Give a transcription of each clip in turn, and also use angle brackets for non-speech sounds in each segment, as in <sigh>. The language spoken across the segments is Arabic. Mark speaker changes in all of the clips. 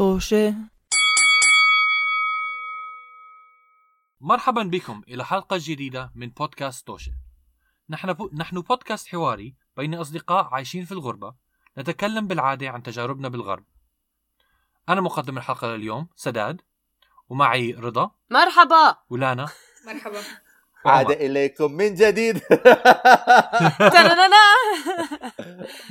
Speaker 1: طوشة
Speaker 2: مرحبا بكم إلى حلقة جديدة من بودكاست توشة. نحن بو... نحن بودكاست حواري بين أصدقاء عايشين في الغربة. نتكلم بالعادة عن تجاربنا بالغرب. أنا مقدم الحلقة لليوم سداد. ومعي رضا.
Speaker 3: مرحبا.
Speaker 2: ولانا.
Speaker 4: مرحبا.
Speaker 5: عاد إليكم من جديد. <laughs>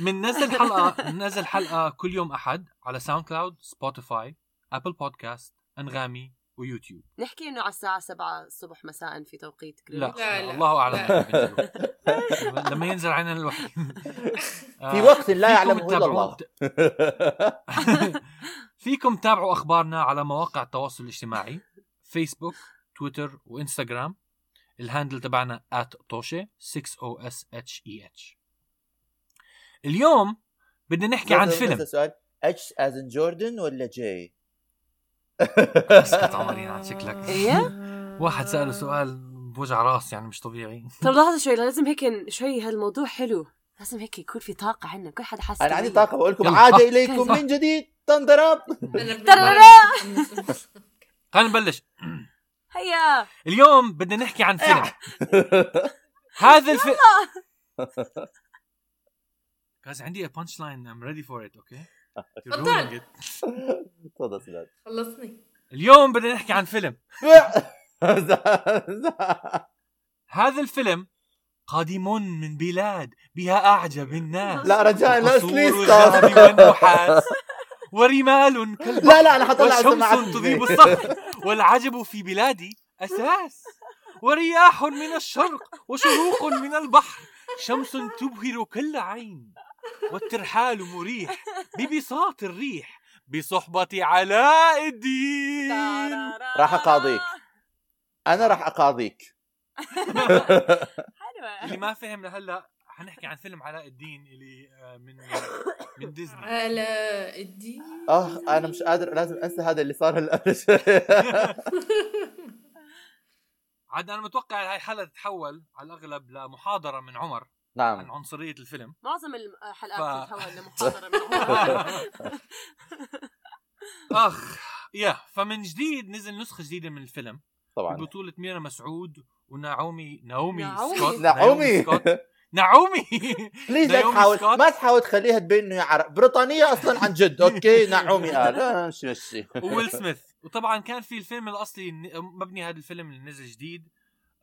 Speaker 2: من نزل حلقة نزل حلقة كل يوم أحد على SoundCloud Spotify Apple Podcasts أنغامي ويوتيوب.
Speaker 3: نحكي إنه على الساعة 7 الصبح مساء في توقيت
Speaker 2: لا.
Speaker 4: لا، لا.
Speaker 2: الله ينزلوا. <laughs> لما ينزل علينا الوحي. <laughs>
Speaker 5: في وقت لا يعلمه
Speaker 2: إلا
Speaker 5: الله.
Speaker 2: فيكم تتابعوا أخبارنا على مواقع التواصل الاجتماعي فيسبوك تويتر وإنستغرام. ال handle تبعنا @توشي 6 o s h e h اليوم بدنا نحكي عن فيلم
Speaker 5: سؤال اتش از ان جوردن ولا جاي؟
Speaker 2: اسكت عمرين عن شكلك
Speaker 3: إيه
Speaker 2: واحد سأله سؤال بوجع راس يعني مش طبيعي
Speaker 3: طب لحظة شوي لازم هيك شوي هالموضوع حلو لازم هيك يكون في طاقة عنا كل حدا حاسس
Speaker 5: أنا عندي. طاقة بقول لكم. عاد.
Speaker 3: إليكم.
Speaker 5: من جديد
Speaker 3: ترننا <laughs> <laughs>
Speaker 2: خلينا نبلش
Speaker 3: هيا.
Speaker 2: اليوم بدنا نحكي عن فيلم. <laughs> هذا الفيلم جايز عندي punch line I'm ready for it okay
Speaker 4: تفضل.
Speaker 5: تفضل سداد
Speaker 4: خلصني.
Speaker 2: اليوم بدنا نحكي عن فيلم. <laughs> هذا الفيلم قادم من بلاد بها أعجب الناس.
Speaker 5: لا رجاء لا
Speaker 2: والنحاس. <laughs> ورمال كالبحر
Speaker 5: لا لا أنا حطلع سماعات
Speaker 2: وشمس تضيء الصخر. والعجب في بلادي أساس ورياح من الشرق وشروق من البحر شمس تبهر كل عين والترحال مريح ببساط الريح بصحبة علاء الدين.
Speaker 5: راح أقاضيك. أنا راح أقاضيك.
Speaker 2: اللي ما فهم لهلا حنحكي عن فيلم علاء الدين اللي آه، من <coughs> من ديزني.
Speaker 4: على الدين؟
Speaker 5: آه أنا مش قادر لازم أنسى هذا اللي صار هلا. <laughs>
Speaker 2: عاد أنا متوقع هاي الحلقة تتحول على الأغلب لمحاضرة من عمر. عن
Speaker 5: نعم
Speaker 2: عنصرية الفيلم.
Speaker 3: معظم الحلقات
Speaker 2: ف-
Speaker 3: تتحول لمحاضرة من عمر. <laughs> <laughs>
Speaker 2: أخ يا فمن جديد نزل نسخة جديدة من الفيلم.
Speaker 5: طبعا.
Speaker 2: ببطوله ميرا مسعود ونعومي نعومي
Speaker 3: نعومي.
Speaker 2: سكوت.
Speaker 5: نعومي
Speaker 2: سكوت. نعومي.
Speaker 5: please لا تحاول. ما تحاول تخليها تبين إنه هي عرب بريطانية أصلا عن جد. okay نعومي. قال مشي
Speaker 2: وويل سميث. وطبعا كان في الفيلم الأصلي مبني هذا الفيلم اللي نزل جديد.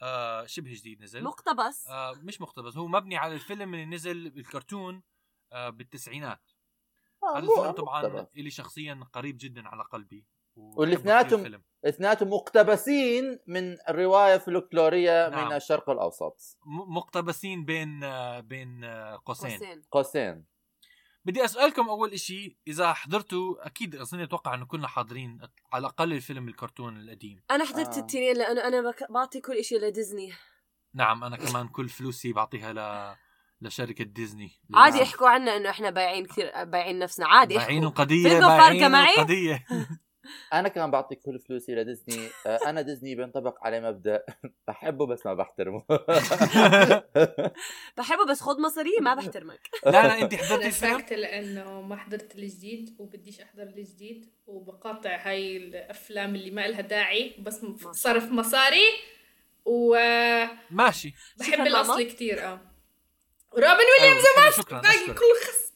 Speaker 2: آه شبه جديد نزل.
Speaker 3: مقتبس.
Speaker 2: آه مش مقتبس. هو مبني على الفيلم اللي نزل بالكرتون آه بالتسعينات. هذا الفيلم طبعا إلي شخصيا قريب جدا على قلبي.
Speaker 5: والاثنيناتهم. اثنيناتهم مقتبسين من الرواية فلكلوريه
Speaker 2: نعم.
Speaker 5: من الشرق الأوسط.
Speaker 2: م- مقتبسين بين بين آه قوسين.
Speaker 3: قوسين.
Speaker 5: قوسين.
Speaker 2: بدي أسألكم أول إشي إذا حضرتوا أكيد أظن أتوقع إنه كنا حاضرين على الأقل الفيلم الكرتون القديم.
Speaker 3: أنا حضرت
Speaker 5: آه.
Speaker 3: التنين لأنه أنا بك- بعطي كل شيء لديزني.
Speaker 2: نعم أنا كمان كل فلوسي بعطيها ل لشركة ديزني.
Speaker 3: عادي يحكوا عنا إنه إحنا بايعين كثير بايعين نفسنا عادي
Speaker 2: بايعين
Speaker 3: القضية
Speaker 2: بايعين؟ القضية <laughs>
Speaker 5: أنا كمان بعطي كل فلوسي لديزني. آه، أنا ديزني بينطبق عليه مبدأ <laughs> بحبه بس ما بحترمه. <laughs>
Speaker 3: بحبه بس خذ مصاريه ما بحترمك. <laughs>
Speaker 2: لا لا أنت حضرتي
Speaker 4: ساكتة لأنه ما حضرت الجديد وبديش أحضر الجديد وبقاطع هاي الأفلام اللي ما لها داعي بس صرف مصاري وبحب
Speaker 2: ماشي.
Speaker 3: شكراً
Speaker 4: الاصلي. كثير آه. روبن ويليامز
Speaker 2: أيوة، شكرا
Speaker 4: باقي
Speaker 2: شكرا.
Speaker 4: كله خس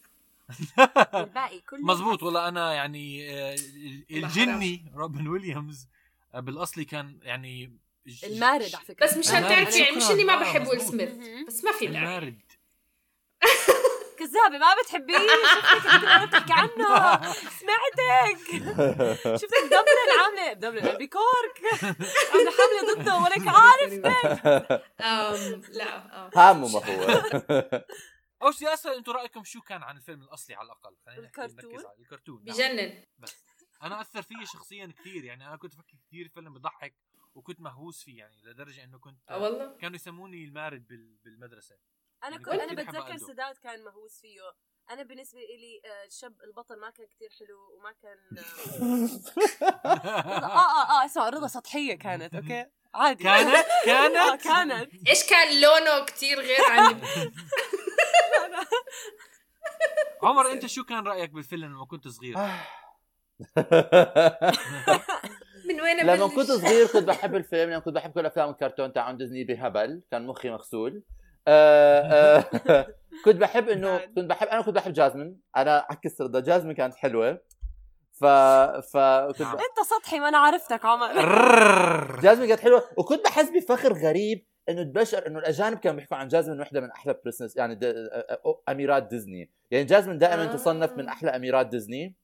Speaker 4: <laughs>
Speaker 3: الباقي كله
Speaker 2: مزبوط والله أنا يعني آه، ال- الجني روبن ويليامز آه، بالاصلي كان يعني
Speaker 3: المارد على فكرة.
Speaker 4: بس مش
Speaker 2: أنا-
Speaker 4: هتعرفي يعني مش. إني ما بحب ويل. سميث. بس ما في
Speaker 2: المارد. <laughs>
Speaker 3: كذابة ما بتحبيه؟ شفتك انت بتحكي عنه. <laughs> سمعتك. شفتك دبلن عاملة دبلن بكورك عاملة حملة ضده ولك عارفتك
Speaker 4: أم لا آه
Speaker 5: هامه ما هو.
Speaker 2: اول شيء اسال أنتم رأيكم شو كان عن الفيلم الأصلي على الأقل؟ خلينا نحكي-
Speaker 3: الكرتون؟
Speaker 2: نركز على الكرتون. نعم.
Speaker 4: بجنن.
Speaker 2: أنا أثر فيي شخصيا كثير يعني أنا كنت أفكر كثير فيلم بضحك وكنت مهووس فيه يعني لدرجة إنه كنت
Speaker 4: آه والله.
Speaker 2: كانوا يسموني المارد بال- بالمدرسة.
Speaker 3: أنا
Speaker 2: يعني
Speaker 3: كنت أنا
Speaker 2: كثير
Speaker 3: بتذكر. سداد كان مهووس فيه. أنا بالنسبة لي آه، الشاب البطل ما كان كتير حلو وما كان <laughs> آه آه آه اسمع رضا سطحية كانت okay؟ عادي.
Speaker 2: كانت؟ <laughs>
Speaker 3: آه،
Speaker 2: كانت؟
Speaker 3: كانت.
Speaker 4: إيش كان لونه كتير غير عن <laughs> <laughs>
Speaker 2: عمر أنت شو كان رأيك بالفيلم لما كنت صغير؟ <laughs>
Speaker 4: من وين
Speaker 5: لما؟ كنت صغير كنت بحب الفيلم لما كنت بحب كل أفلام الكرتون تاعون ديزني بهبل كان مخي مغسول. آه، آه، <laughs> كنت بحب إنه كنت بحب أنا كنت بحب جازمين. أنا عكس رضا جازمين كانت حلوة. ف فكنت
Speaker 2: نعم.
Speaker 5: ب...
Speaker 3: أنت سطحي ما أنا عرفتك عمر.
Speaker 5: جازمين كانت حلوة. وكنت بحس بفخر غريب. إنه تبشر إنه الأجانب كانوا بيحكوا عن جازمين وحدة من أحلى برنسس يعني. أميرات ديزني. يعني جازمين دائما
Speaker 4: آه.
Speaker 5: تصنف من أحلى أميرات ديزني.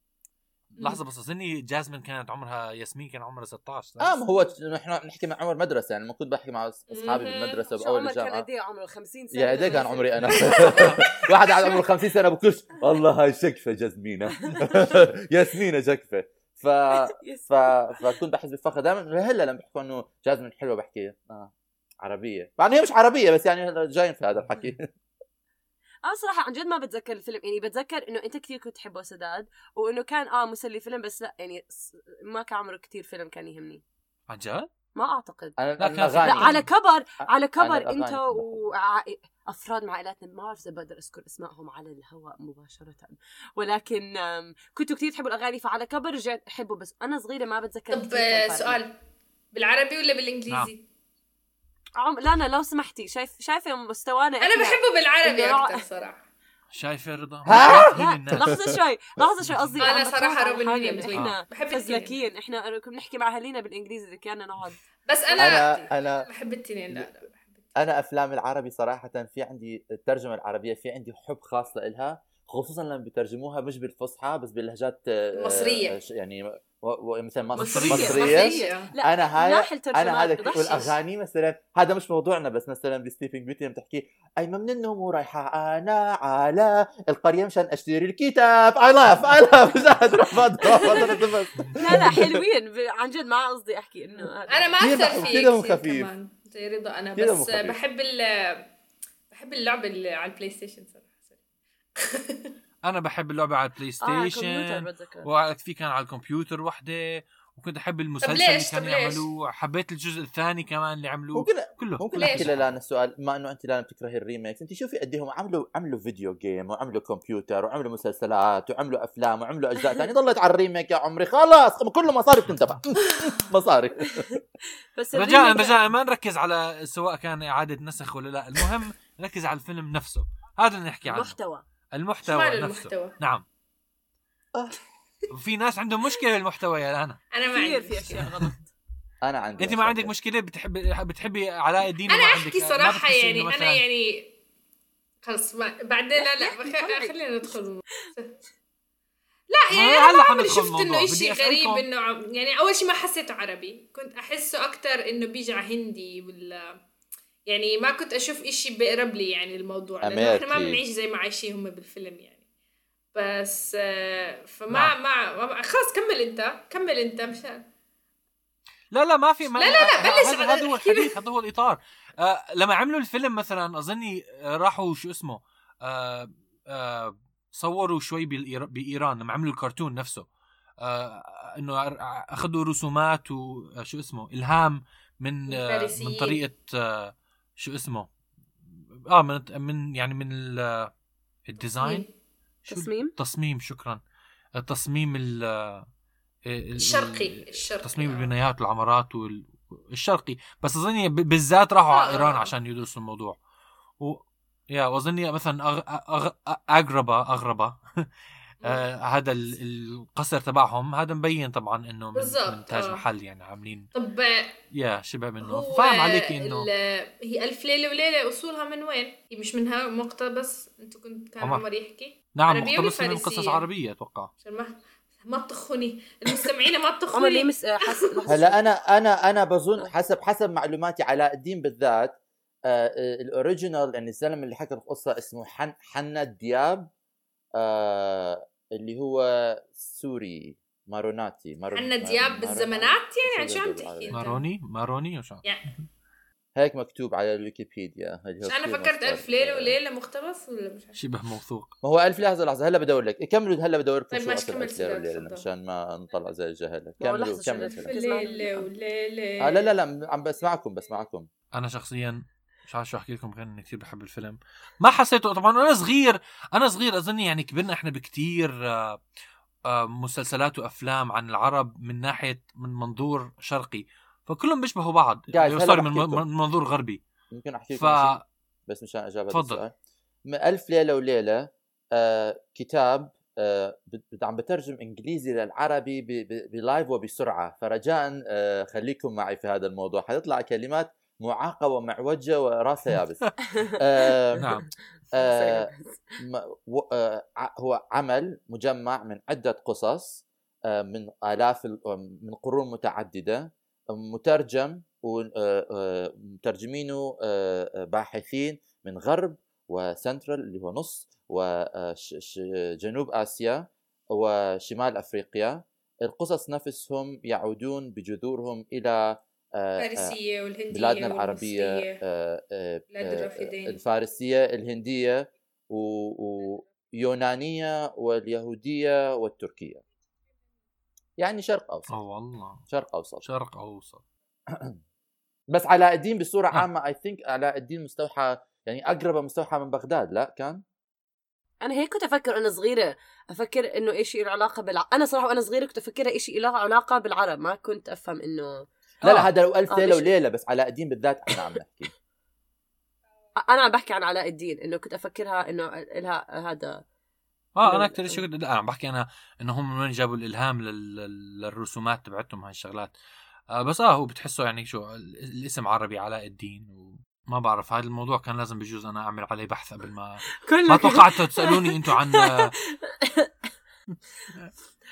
Speaker 2: لحظة بس اظني جازمين كانت عمرها ياسمين كان عمرها 16
Speaker 5: آه ما هو نحن نحكي مع عمر مدرسة يعني ما كنت بحكي مع أصحابي.
Speaker 3: بالمدرسة
Speaker 5: بأول
Speaker 3: عمر كان
Speaker 5: الجامعة.
Speaker 3: قد إيه عمره 50 سنة
Speaker 5: يا قد كان عمري أنا. <laughs> <laughs> واحد قاعد عمره 50 سنة بكلش والله هاي شكفة جزمينة. <laughs> ياسمينة شكفة. ف... ف... فكنت بحس بفخر دائما هلأ لما بيحكوا إنه جازمين حلوة بحكي آه. عربية. مع إنه هي مش عربية بس يعني جايين في هذا الحكي. <laughs>
Speaker 3: أنا صراحة عن جد ما بتذكر الفيلم يعني بتذكر إنه أنت كثير كنت تحبه سداد وإنه كان آه مسلي فيلم بس لا يعني ما كان عمره كثير فيلم كان يهمني.
Speaker 2: عن جد؟
Speaker 3: ما
Speaker 2: أعتقد. أنا
Speaker 5: الاغاني
Speaker 3: لا على كبر على كبر انت. وافراد من عائلاتنا ما بعرف إذا بقدر أذكر أسمائهم على الهواء مباشرة. ولكن كنتوا كثير تحبوا الأغاني فعلى كبر رجعت أحبه بس أنا صغيرة ما بتذكر
Speaker 4: طب. سؤال بالعربي ولا بالإنجليزي؟
Speaker 3: عم... لا أنا لو سمحتي شايف شايفة مستوانا أنا
Speaker 4: بحبه بالعربي أكثر صراحة
Speaker 2: شايفه رضا؟
Speaker 3: لحظة شوي لحظة شوي قصدي
Speaker 4: أنا
Speaker 3: بتفرج على
Speaker 4: روبن ويليامز.
Speaker 3: إحنا
Speaker 4: بحب التنين.
Speaker 3: إحنا كنا بنحكي مع أهالينا بالإنجليزي إذا كنا نقعد
Speaker 4: بس أنا
Speaker 5: أنا أنا
Speaker 4: بحب التنين لا لا بحب التنين.
Speaker 5: أنا أفلام العربي صراحة في عندي الترجمة العربية في عندي حب خاص لإلها خصوصا لما بيترجموها مش بالفصحى بس باللهجات آه،
Speaker 4: مصرية.
Speaker 5: آه، يعني و- و- مثل مصر
Speaker 3: مصرية.
Speaker 5: مصرية,
Speaker 4: مصرية.
Speaker 3: لا
Speaker 5: أنا هاي أنا هذا. والأغاني مثلا هذا مش موضوعنا بس مثلا بسليبنج بيوتي لما تحكي ايمن من النوم ورايحة أنا على القرية مشان أشتري الكتاب اي لاف اي لاف
Speaker 3: لا لا حلوين عن جد ما قصدي أحكي إنه.
Speaker 4: أنا ما اثر فيه كثير
Speaker 5: خفيف.
Speaker 4: كمان زي رضا
Speaker 5: أنا
Speaker 4: بس. بحب ال بحب اللعبه اللي على البلاي ستيشن صراحة
Speaker 2: أنا بحب اللعبة على ال
Speaker 3: Play آه كمبيوتر
Speaker 2: Station
Speaker 3: بتذكر.
Speaker 2: وفي كان على الكمبيوتر وحدة وكنت أحب المسلسل؟ اللي كانوا؟ يعملوه. حبيت الجزء الثاني كمان اللي عملوه.
Speaker 5: ممكن
Speaker 2: كله.
Speaker 5: ممكن؟ أحكي للانا السؤال ما إنه أنت لا بتكرهي ال remakes. أنت شوفي قد إيه هم عملوا عملوا video game وعملوا كمبيوتر وعملوا مسلسلات وعملوا أفلام وعملوا أجزاء ثانية. ضلت على ال remake يا عمري. خلاص كله مصاري بتندفع <laughs> مصاري. <laughs>
Speaker 3: بس
Speaker 2: رجاء رجاء ما نركز على سواء كان إعادة نسخ ولا لا. المهم نركز على الفيلم نفسه. هذا اللي نحكي عنه.
Speaker 3: المحتوى
Speaker 4: شو
Speaker 2: المحتوى نفسه.
Speaker 4: المحتوى؟
Speaker 2: نعم.
Speaker 5: آه.
Speaker 2: في ناس عندهم مشكلة بالمحتوى يا لانا
Speaker 4: أنا ما عندي
Speaker 3: في أشياء غلط.
Speaker 5: أنا عندي
Speaker 2: أنت ما عندك مشكلة؟ بتحب بتحبي علاء الدين أنا
Speaker 4: أحكي
Speaker 2: صراحة
Speaker 4: يعني
Speaker 2: أنا
Speaker 4: يعني خلص ما بعدين لا لا بخ- خلينا ندخل. لا يعني
Speaker 2: هلا
Speaker 4: أنا ما عمري شفت. إنه
Speaker 2: أسألكم-
Speaker 4: غريب إنه يعني أول شيء ما حسيته عربي. كنت أحسه أكثر إنه بيجي على هندي ولا يعني ما كنت أشوف إشي بيقرب لي يعني الموضوع لأنه إحنا ما. بنعيش زي ما عايشين هم بالفيلم يعني بس آه، فما
Speaker 2: نعم.
Speaker 4: ما, ما خلص كمل أنت كمل أنت مشان
Speaker 2: لا لا ما في ما
Speaker 4: لا، لا، لا، بلش
Speaker 2: هذا هو الحديث <laughs> هذا هو الإطار آه لما عملوا الفيلم مثلا أظني آه، راحوا شو اسمه آه آه صوروا شوي بإيران لما عملوا الكرتون نفسه آه إنه أخذوا رسومات وشو اسمه إلهام من آه من. طريقة آه شو اسمه؟ آه من من يعني من ال- ال design؟
Speaker 3: تصميم.
Speaker 2: التصميم شكرا. التصميم ال ال-
Speaker 4: الشرقي الشرقي.
Speaker 2: تصميم. البنايات والعمارات والشرقي بس أظني بالذات راحوا على
Speaker 4: آه.
Speaker 2: إيران عشان يدرسوا الموضوع. و... يا وأظني مثلا أغ... أغ... أغربا أغربا. <laughs> آه هذا ال- القصر تبعهم هذا مبين طبعا إنه من,
Speaker 4: بالضبط،
Speaker 2: من تاج
Speaker 4: آه.
Speaker 2: محل يعني عاملين
Speaker 4: طب
Speaker 2: يا شبه منه فاهم عليك
Speaker 4: إنه هي ألف ليلة وليلة أصولها من وين؟ هي مش من ها مقتبس أنتوا كنت كان
Speaker 2: عمر.
Speaker 4: عمر يحكي
Speaker 2: نعم مقتبس من قصص؟ عربية
Speaker 4: أتوقع ما ما تطخوني المستمعين ما
Speaker 3: ليه
Speaker 4: تطخوني
Speaker 3: مس... حس... لحظة <laughs>
Speaker 5: هلا أنا أنا أنا بظن حسب حسب معلوماتي علاء الدين بالذات آه آه، الأوريجينال يعني الزلمه اللي حكى القصة اسمه حن حنا دياب آه اللي هو سوري ماروناتي مارون
Speaker 4: عنا دياب بالزمانات يعني عن
Speaker 5: شو
Speaker 4: عم تحكي؟
Speaker 2: ماروني؟ ماروني وشو
Speaker 5: هيك مكتوب على الويكيبيديا. كتير
Speaker 4: فكرت
Speaker 5: مصدر.
Speaker 4: ألف ليلة وليلة مقتبس ولا مش عارفة
Speaker 2: شبه موثوق.
Speaker 5: ما هو ألف لحظة لحظة. هلا بدور لك. كملوا هلا بدور لكم
Speaker 4: طيب
Speaker 5: شو
Speaker 4: ماشي، كمل
Speaker 5: وليلة؟
Speaker 4: تفضل.
Speaker 5: مشان ما نطلع زي
Speaker 3: هو
Speaker 5: كملوا كملوا.
Speaker 3: تسمع
Speaker 4: ليلة وليلة.
Speaker 5: آه لا لا لا عم بسمعكم بسمعكم.
Speaker 2: أنا شخصيا مش عارف شو أحكي لكم غير إني كثير بحب الفيلم. ما حسيته. طبعا أنا صغير أنا صغير أظن يعني كبرنا إحنا بكثير آه، آه، مسلسلات وأفلام عن العرب من ناحية من منظور شرقي. فكلهم بيشبهوا بعض. sorry من,
Speaker 5: بحكي لكم.
Speaker 2: من منظور غربي.
Speaker 5: ممكن أحكي
Speaker 2: ف
Speaker 5: لكم شيء بس مشان اجابه
Speaker 2: تفضل.
Speaker 5: ألف ليلة وليلة آه كتاب آه عم بترجم إنجليزي للعربي ب live وبسرعة. فرجاء آه خليكم معي في هذا الموضوع. حتطلع كلمات معاقه ومعوجه وراسها <laughs> يابس. <laughs> آه
Speaker 2: نعم.
Speaker 5: آه <laughs> آه هو عمل مجمع من عدة قصص آه، من آلاف ال- من قرون متعددة مترجم ومترجمينه باحثين من غرب وسنترال اللي هو نص وجنوب آسيا وشمال أفريقيا. القصص نفسهم يعودون بجذورهم إلى آه، آه،
Speaker 4: الفارسية والهندية
Speaker 5: بلادنا العربية
Speaker 4: والمصرية.
Speaker 5: آه، آه،
Speaker 4: بلاد
Speaker 5: آه،
Speaker 4: الرافدين.
Speaker 5: الفارسية الهندية و- ويونانية واليهودية والتركية يعني شرق أوسط
Speaker 2: آه والله
Speaker 5: شرق أوسط
Speaker 2: شرق أوسط <clears throat>
Speaker 5: بس علاء الدين بصورة
Speaker 2: آه.
Speaker 5: عامة اي ثينك علاء الدين مستوحى يعني أقرب مستوحى من بغداد لا كان؟
Speaker 3: أنا هيك كنت أفكر وأنا صغيرة أفكر إنه إيش له علاقة بالع... أنا صراحة وأنا صغيرة كنت أفكرها إيش له علاقة بالعرب ما كنت أفهم إنه
Speaker 5: لا
Speaker 2: آه.
Speaker 5: لا هذا لو ألف
Speaker 3: آه،
Speaker 5: ليلة وليلة بس علاء الدين بالذات إحنا عم نحكي
Speaker 3: أنا عم بحكي عن علاء الدين إنه كنت أفكرها إنه لها هذا
Speaker 2: آه
Speaker 3: أنا
Speaker 2: أكثر شيء كنت- لا عم بحكي أنا إنه هم من وين جابوا الإلهام لل... لل- للرسومات تبعتهم هاي الشغلات. آه بس آه هو بتحسه يعني شو ال- الاسم عربي علاء الدين وما بعرف هذا الموضوع كان لازم بجوز أنا أعمل عليه بحث قبل ما <laughs> ما توقعتوا تسألوني أنتم عن <laughs> آه،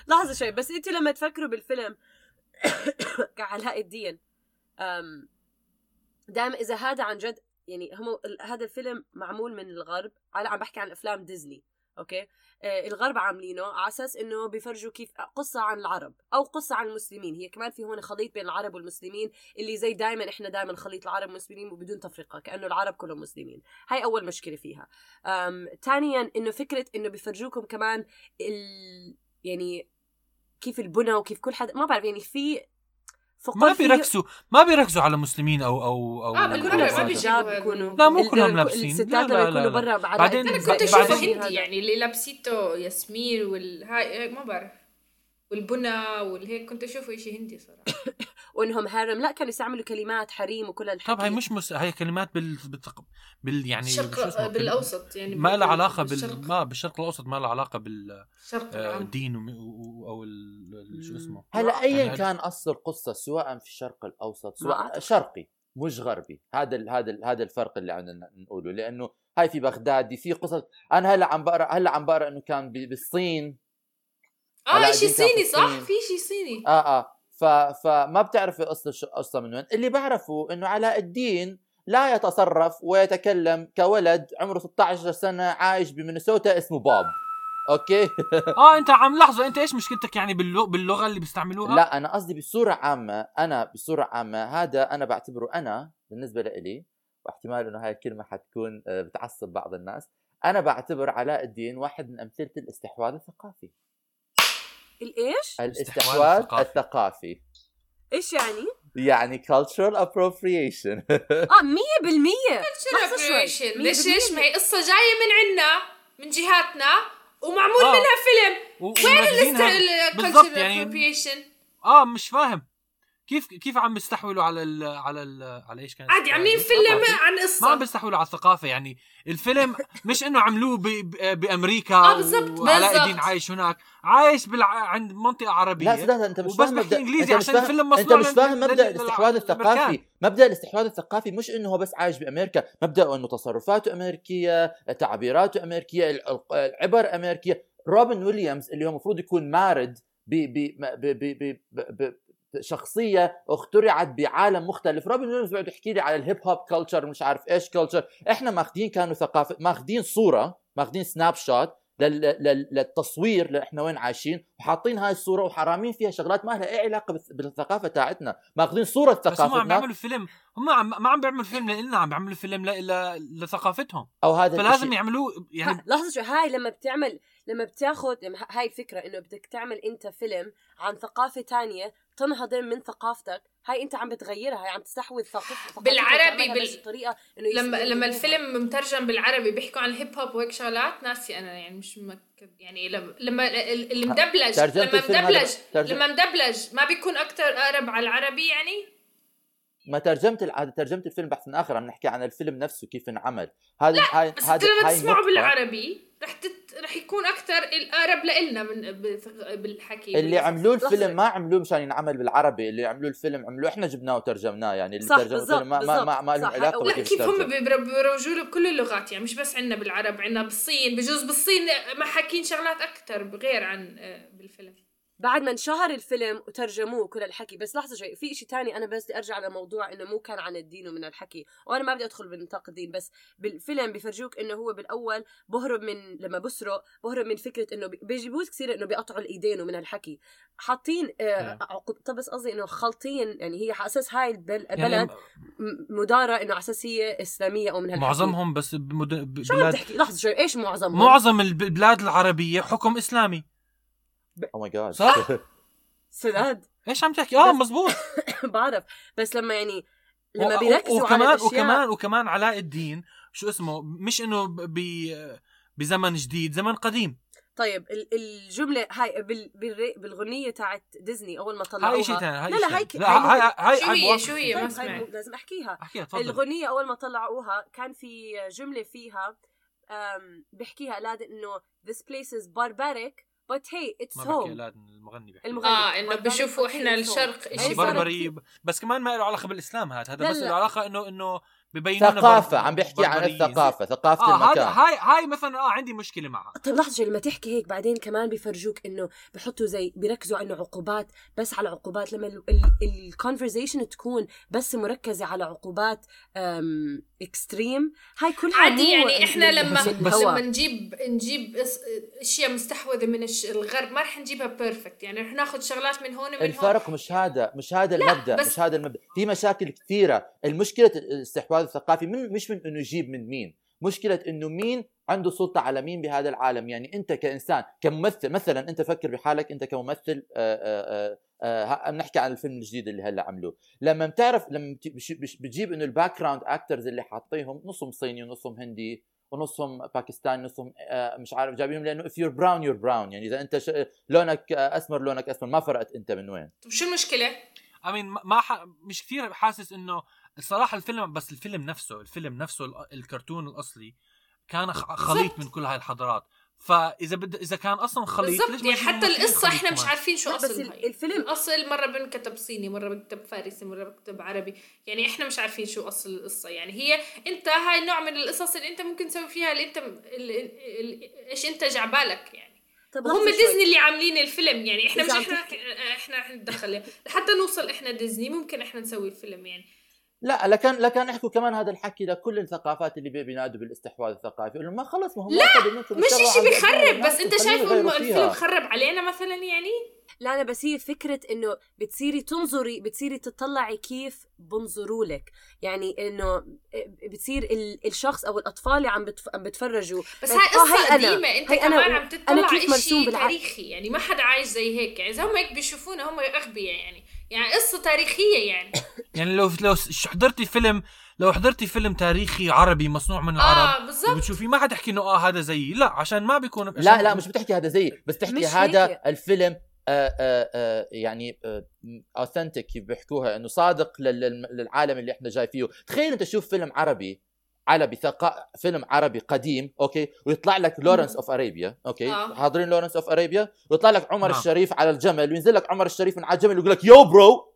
Speaker 3: لحظه شوي بس أنتوا لما تفكروا بالفيلم <coughs> كعلاء الدين. دائما إذا هذا عن جد يعني هم هذا الفيلم معمول من الغرب. على عم بحكي عن أفلام ديزني أوكي؟ آه الغرب عاملينه على أساس إنه بيفرجوا كيف قصة عن العرب أو قصة عن المسلمين. هي كمان في هون خليط بين العرب والمسلمين اللي زي دائما إحنا دائما خليط العرب والمسلمين وبدون تفرقة كأنه العرب كلهم مسلمين. هاي أول مشكلة فيها. ثانيا إنه فكرة إنه بيفرجوكم كمان ال يعني كيف البنى وكيف كل حدا ما بعرف يعني في فقط
Speaker 2: ما بيركزوا ما بيركزوا على مسلمين أو أو أو
Speaker 4: آه،
Speaker 2: أو
Speaker 4: ما
Speaker 3: بيكونوا
Speaker 2: لا، مو كلهم لابسين.
Speaker 3: الستات لما يكونوا. برا
Speaker 2: بعدين-
Speaker 4: كنت
Speaker 3: أشوفه.
Speaker 4: هندي يعني اللي لابسيته ياسمين والهاي ما بعرف والبنى والهيك كنت أشوفه شيء هندي صراحة. <coughs>
Speaker 3: وإنهم harem لا كانوا يستعملوا كلمات حريم وكل الحكي
Speaker 2: طب هي مش مس... هي كلمات بال بالتق... بال يعني؟
Speaker 4: الشرق بالأوسط يعني
Speaker 2: ما لها علاقة
Speaker 4: بالشرق.
Speaker 2: بال ما بالشرق الأوسط ما لها علاقة بال
Speaker 4: الشرق
Speaker 2: آه،. الدين وم- و- أو ال... شو اسمه؟
Speaker 5: هلا ايا
Speaker 2: يعني
Speaker 5: كان أصل القصة سواء في الشرق الأوسط
Speaker 3: ما
Speaker 5: سواء. شرقي مش غربي. هذا ال هذا ال هذا الفرق اللي عندنا نقوله. لأنه هاي في بغدادي في قصص. أنا هلا عم بقرأ هلا عم بقرأ إنه كان ب- بالصين.
Speaker 4: آه شيء صيني صح. في شيء صيني.
Speaker 5: آه آه. ف فما بتعرف القصة شو قصة من وين. اللي بعرفه إنه علاء الدين لا يتصرف ويتكلم كولد عمره 16 سنة عايش بمينيسوتا اسمه بوب. okay؟ <laughs>
Speaker 2: آه أنت عم لحظة أنت إيش مشكلتك يعني باللغة, باللغة اللي بيستعملوها؟
Speaker 5: لا أنا قصدي بصورة عامة. أنا بصورة عامة هذا أنا بعتبره أنا بالنسبة لإلي واحتمال إنه هاي الكلمة حتكون آه، بتعصب بعض الناس. أنا بعتبر علاء الدين واحد من أمثلة الاستحواذ الثقافي.
Speaker 3: الإيش؟
Speaker 5: الاستحواذ
Speaker 2: الثقافي.
Speaker 5: الثقافي
Speaker 3: إيش يعني؟
Speaker 5: يعني cultural appropriation <laughs>
Speaker 3: آه 100%
Speaker 4: شو
Speaker 3: لحظة شوي.
Speaker 4: appropriation؟ ليش. ليش ما هي قصة جاية من عنا من جهاتنا ومعمول
Speaker 2: آه.
Speaker 4: منها فيلم
Speaker 2: و-
Speaker 4: وين
Speaker 2: بالضبط
Speaker 4: ال culture
Speaker 2: يعني
Speaker 4: appropriation
Speaker 2: آه مش فاهم كيف كيف عم بيستحولوا على ال على ال على إيش كان
Speaker 4: عادي عاملين؟ فيلم عن
Speaker 2: ما عم
Speaker 4: قصه
Speaker 2: بيستحولوا على الثقافة يعني الفيلم مش إنه عملوه. بأمريكا
Speaker 4: آه، بالضبط،
Speaker 2: وعلاء
Speaker 4: بالضبط.
Speaker 2: الدين عايش هناك عايش بالع... عند منطقة عربية
Speaker 5: لا سداد أنت مش
Speaker 2: وبس
Speaker 5: فاهم مبدأ
Speaker 2: إنجليزي
Speaker 5: أنت مش
Speaker 2: عشان
Speaker 5: فاهم
Speaker 2: الفيلم
Speaker 5: أنت
Speaker 2: مصنوع
Speaker 5: مش
Speaker 2: لل-
Speaker 5: فاهم
Speaker 2: مبدأ
Speaker 5: الاستحواذ. الثقافي مبدأ الاستحواذ الثقافي مش إنه هو بس عايش بأمريكا مبدا إنه تصرفاته أمريكية تعبيراته أمريكية الع- العبر أمريكية روبن ويليامز اللي هو المفروض يكون مارد ب ب ب ب ب ب ب شخصية اخترعت بعالم مختلف. روبن ويليامز بيقعد يحكي لي على ال hip hop culture مش عارف إيش culture إحنا ماخذين كانوا ثقافه ماخذين صورة ماخذين snapshot لل... لل... للتصوير اللي إحنا وين عايشين وحاطين هاي الصورة وحرامين فيها شغلات ما لها أي علاقة بال- بالثقافة تاعتنا. ماخذين صورة
Speaker 2: بس هم عم
Speaker 5: ثقافتنا.
Speaker 2: بيعملوا فيلم هم عم ما عم بيعملوا فيلم لنا عم بيعملوا فيلم ل... ل... لثقافتهم.
Speaker 5: أو هذا
Speaker 2: فلازم
Speaker 5: الشيء
Speaker 2: يعملوه يعني
Speaker 3: ها- لحظه شوي هاي لما بتعمل لما ه- هاي الفكرة إنه بدك تعمل أنت فيلم عن ثقافة تانية تنهضم من ثقافتك. هاي أنت عم بتغيرها هاي عم تستحوذ ثقافه
Speaker 4: بالعربي بال-
Speaker 3: الطريقة إنه
Speaker 4: لما لما. الفيلم مترجم بالعربي بيحكوا عن الهيب هوب وهيك شغلات ناسي أنا يعني مش متأكد. يعني لما لما ال- اللي مدبلج
Speaker 5: ترجمة
Speaker 4: لما مدبلج لما مدبلج ما بيكون أكثر أقرب على العربي يعني؟
Speaker 5: ما ترجمت الع- ترجمت الفيلم بحث آخر عم نحكي عن الفيلم نفسه كيف انعمل. هذا هاي
Speaker 4: بس
Speaker 5: هذا
Speaker 4: انت لما
Speaker 5: هاي
Speaker 4: تسمعه
Speaker 5: نقطة.
Speaker 4: بالعربي. رح تت... رح يكون أكثر الأقرب لنا من ب- بالحكي
Speaker 5: اللي عملوه. الفيلم ما عملوه مشان ينعمل بالعربي اللي عملوه الفيلم عملوه إحنا جبناه وترجمناه يعني اللي ترجموا الفيلم ما ما ما, ما لهم علاقة
Speaker 3: لا،
Speaker 4: كيف هم بيروجوا له بكل اللغات يعني مش بس عندنا بالعرب عندنا بالصين بجوز بالصين ما حاكين شغلات أكثر غير عن آه، بالفيلم
Speaker 3: بعد ما انشهر الفيلم وترجموه كل الحكي. بس لحظة شوي في شيء تاني أنا بس بدي أرجع لموضوع إنه مو كان عن الدين ومن الحكي. وأنا ما بدي أدخل بنطاق الدين بس بالفيلم بيفرجوك إنه هو بالأول بهرب من لما بسرق بهرب من فكرة إنه بي- بيجيبوه كثير إنه بيقطعوا الإيدين ومن الحكي. حاطين آه عقوب طب بس قصدي إنه خالطين يعني هي على أساس هاي البل- البلد
Speaker 2: يعني
Speaker 3: مدارة إنه على أساس هي إسلامية أو من هالحكي
Speaker 2: معظمهم بس بمد...
Speaker 3: شو
Speaker 2: بلاد
Speaker 3: تحكي؟ لحظة شوي إيش معظمهم؟
Speaker 2: معظم الب- البلاد العربية حكم إسلامي.
Speaker 5: oh my God
Speaker 2: صح؟ <laughs>
Speaker 3: سداد
Speaker 2: إيش عم تحكي؟
Speaker 3: آه
Speaker 2: مزبوط <coughs>
Speaker 3: بعرف. بس لما يعني لما بيركزوا
Speaker 2: وكمان
Speaker 3: على الأشياء
Speaker 2: وكمان وكمان علاء الدين شو اسمه؟ مش إنه بزمن جديد زمن قديم.
Speaker 3: طيب ال- الجملة هاي بال بال بالغنية تاعت ديزني أول ما طلعوها
Speaker 2: هاي شيء ثاني هاي
Speaker 3: لا لا هاي.
Speaker 2: لا هاي هاي
Speaker 4: شو
Speaker 2: هاي
Speaker 4: هي شو هي. ما سمعت
Speaker 3: لازم أحكيها.
Speaker 2: أحكيها تفضل.
Speaker 3: الغنية أول ما طلعوها كان في جملة فيها أم، بيحكيها ألاد إنه this place is barbaric but hey it's
Speaker 2: ما بحكي
Speaker 3: home
Speaker 2: أولاد المغني بحكي
Speaker 3: المغني.
Speaker 4: آه
Speaker 3: إنه
Speaker 4: بشوفوا
Speaker 3: hey إحنا.
Speaker 4: الشرق
Speaker 3: هي
Speaker 4: شيء
Speaker 2: بربري بس كمان ما له علاقة بالإسلام هذا هذا بس. له علاقة انه إنه
Speaker 5: ثقافة
Speaker 2: بر-
Speaker 5: عم بيحكي عن ثقافة
Speaker 2: آه هذا
Speaker 5: المكان.
Speaker 2: هاي هاي مثلا آه عندي مشكلة معها.
Speaker 3: طيب لحظة لما تحكي هيك بعدين كمان بيفرجوك إنه بحطوا زي بيركزوا إنه عقوبات بس على عقوبات لما ال conversation تكون بس مركزة على عقوبات extreme هاي كلها
Speaker 4: عادي يعني
Speaker 3: إحنا
Speaker 4: لما. لما نجيب نجيب أشياء مستحوذة من الش- الغرب ما رح نجيبها perfect يعني رح ناخذ شغلات من هون ومن هون.
Speaker 5: الفرق مش هذا مش هذا
Speaker 4: المبدأ
Speaker 5: مش هذا المبدأ. في مشاكل كثيرة. المشكلة الاستحواذ الثقافي من مش من إنه يجيب من مين. مشكلة إنه مين عنده سلطة على مين بهذا العالم؟ يعني أنت كإنسان كممثل مثلا أنت فكر بحالك أنت كممثل آه، آه، آه، آه، نحكي عن الفيلم الجديد اللي هلأ عملوه. لما بتعرف لما بتجيب إنه ال background actors اللي حاطيهم نصهم صيني ونصهم هندي ونصهم باكستاني نصهم مش عارف جايبينهم لأنه if you're brown you're brown. يعني إذا أنت ش... لونك أسمر لونك أسمر. ما فرقت أنت من وين.
Speaker 4: طب شو المشكلة؟
Speaker 2: امين ما ح... مش كثير حاسس إنه الصراحة الفيلم بس الفيلم نفسه الفيلم نفسه ال- الكرتون الأصلي كان خ- خليط من كل هاي الحضارات. فإذا بد... إذا كان أصلا خليط
Speaker 4: بالضبط. يعني حتى القصة
Speaker 2: خليط
Speaker 4: إحنا مش؟ عارفين شو
Speaker 3: لا، بس ال- الفيلم-
Speaker 4: الاصل مرة بنكتب صيني مرة بنكتب فارسي مرة بنكتب عربي. يعني إحنا مش عارفين شو أصل القصة. يعني هي أنت هاي النوع من القصص اللي أنت ممكن تسوي فيها اللي أنت إيش أنت جعبالك يعني.
Speaker 3: طب شوي.
Speaker 4: ديزني اللي عاملين الفيلم. يعني إحنا مش
Speaker 3: إحنا
Speaker 4: إحنا رح نتدخل لحتى نوصل إحنا ديزني ممكن إحنا نسوي الفيلم يعني.
Speaker 5: لا لكن لكن نحكوا كمان هذا الحكي لكل الثقافات اللي بي- بينادوا بالاستحواذ الثقافي. انه ما خلص ما هو
Speaker 4: لا، مش
Speaker 5: على
Speaker 4: بيخرب
Speaker 5: الناس
Speaker 4: بس
Speaker 5: أنت
Speaker 4: شايف. الفيلم خرب علينا مثلا يعني؟
Speaker 3: لا لا بس هي فكرة إنه بتصيري تنظري بتصيري تطلعي كيف بنظروا لك. يعني إنه بتصير ال- الشخص أو الأطفال اللي عم بتف... عم بتفرجوا.
Speaker 4: بس
Speaker 3: آه،
Speaker 4: هاي
Speaker 3: أنا.
Speaker 4: قديمة. أنت
Speaker 3: هاي
Speaker 4: كمان عم تطلع
Speaker 3: بالع-
Speaker 4: تاريخي. يعني ما حدا عايش زي هيك. يعني اذا هم هيك بيشوفونا هم أغبياء يعني. يعني قصة تاريخية يعني. <coughs>
Speaker 2: يعني لو لو حضرتي فيلم لو حضرتي فيلم تاريخي عربي مصنوع من العرب
Speaker 4: آه بالضبط.
Speaker 2: وبتشوفي ما حتحكي إنه آه هذا زيي. لا عشان ما بيكون
Speaker 5: لا لا مش بتحكي هذا زي بس تحكي هذا
Speaker 3: هيك.
Speaker 5: الفيلم آه آه آه يعني authentic كيف بيحكوها إنه صادق لل- لل- للعالم اللي إحنا جاي فيه. تخيل أنت تشوف فيلم عربي عربي ثقا... فيلم عربي قديم أوكي؟ ويطلع لك لورنس أوف أرابيا أوكي؟
Speaker 4: آه.
Speaker 5: حاضرين لورنس أوف أرابيا؟ ويطلع لك عمر
Speaker 2: نعم.
Speaker 5: الشريف على الجمل وينزل لك عمر الشريف من على الجمل ويقول لك yo bro!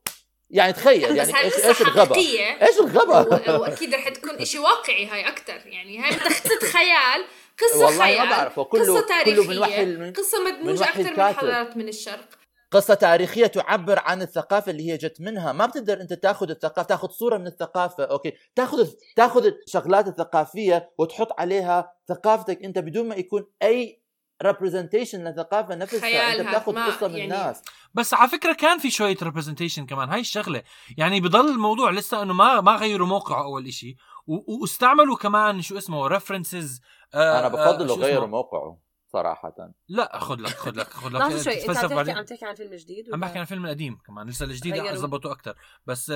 Speaker 5: يعني تخيل
Speaker 4: بس
Speaker 5: يعني إيش
Speaker 4: قصة
Speaker 5: إيش الغبا
Speaker 4: حقيقية.
Speaker 5: إيش الغبا
Speaker 4: و- وأكيد رح تكون إشي واقعي هاي أكثر يعني هاي قصة خيال قصة
Speaker 5: والله
Speaker 4: خيال
Speaker 5: ما بعرف كله
Speaker 4: قصة
Speaker 5: كله من وحي
Speaker 4: مدموجة
Speaker 5: وحي
Speaker 4: أكثر من. حضارات من الشرق.
Speaker 5: قصة تاريخية تعبر عن الثقافة اللي هي جت منها، ما بتقدر أنت تأخذ الثقافة تأخذ صورة من الثقافة، أوكي، تأخذ تأخذ الشغلات الثقافية وتحط عليها ثقافتك. أنت بدون ما يكون أي representation للثقافة نفسها،
Speaker 4: خيالها،
Speaker 5: انت بتأخذ
Speaker 4: ما-
Speaker 5: قصة من
Speaker 4: يعني-
Speaker 5: الناس،
Speaker 2: بس على فكرة كان في شوية representation كمان. هاي الشغلة يعني بضل الموضوع لسه إنه ما ما غيروا موقعه أول إشي. و- وأستعملوا كمان شو اسمه references
Speaker 5: أنا بفضل غيروا موقعه. صراحة.
Speaker 2: لا خذ لك خذ لك خذ لك.
Speaker 3: لحظة شوي انت عم تحكي
Speaker 2: بعدين.
Speaker 3: عم تحكي عن فيلم جديد
Speaker 2: عم بحكي عن الفيلم القديم كمان لسه الجديد. يظبطوه أكثر بس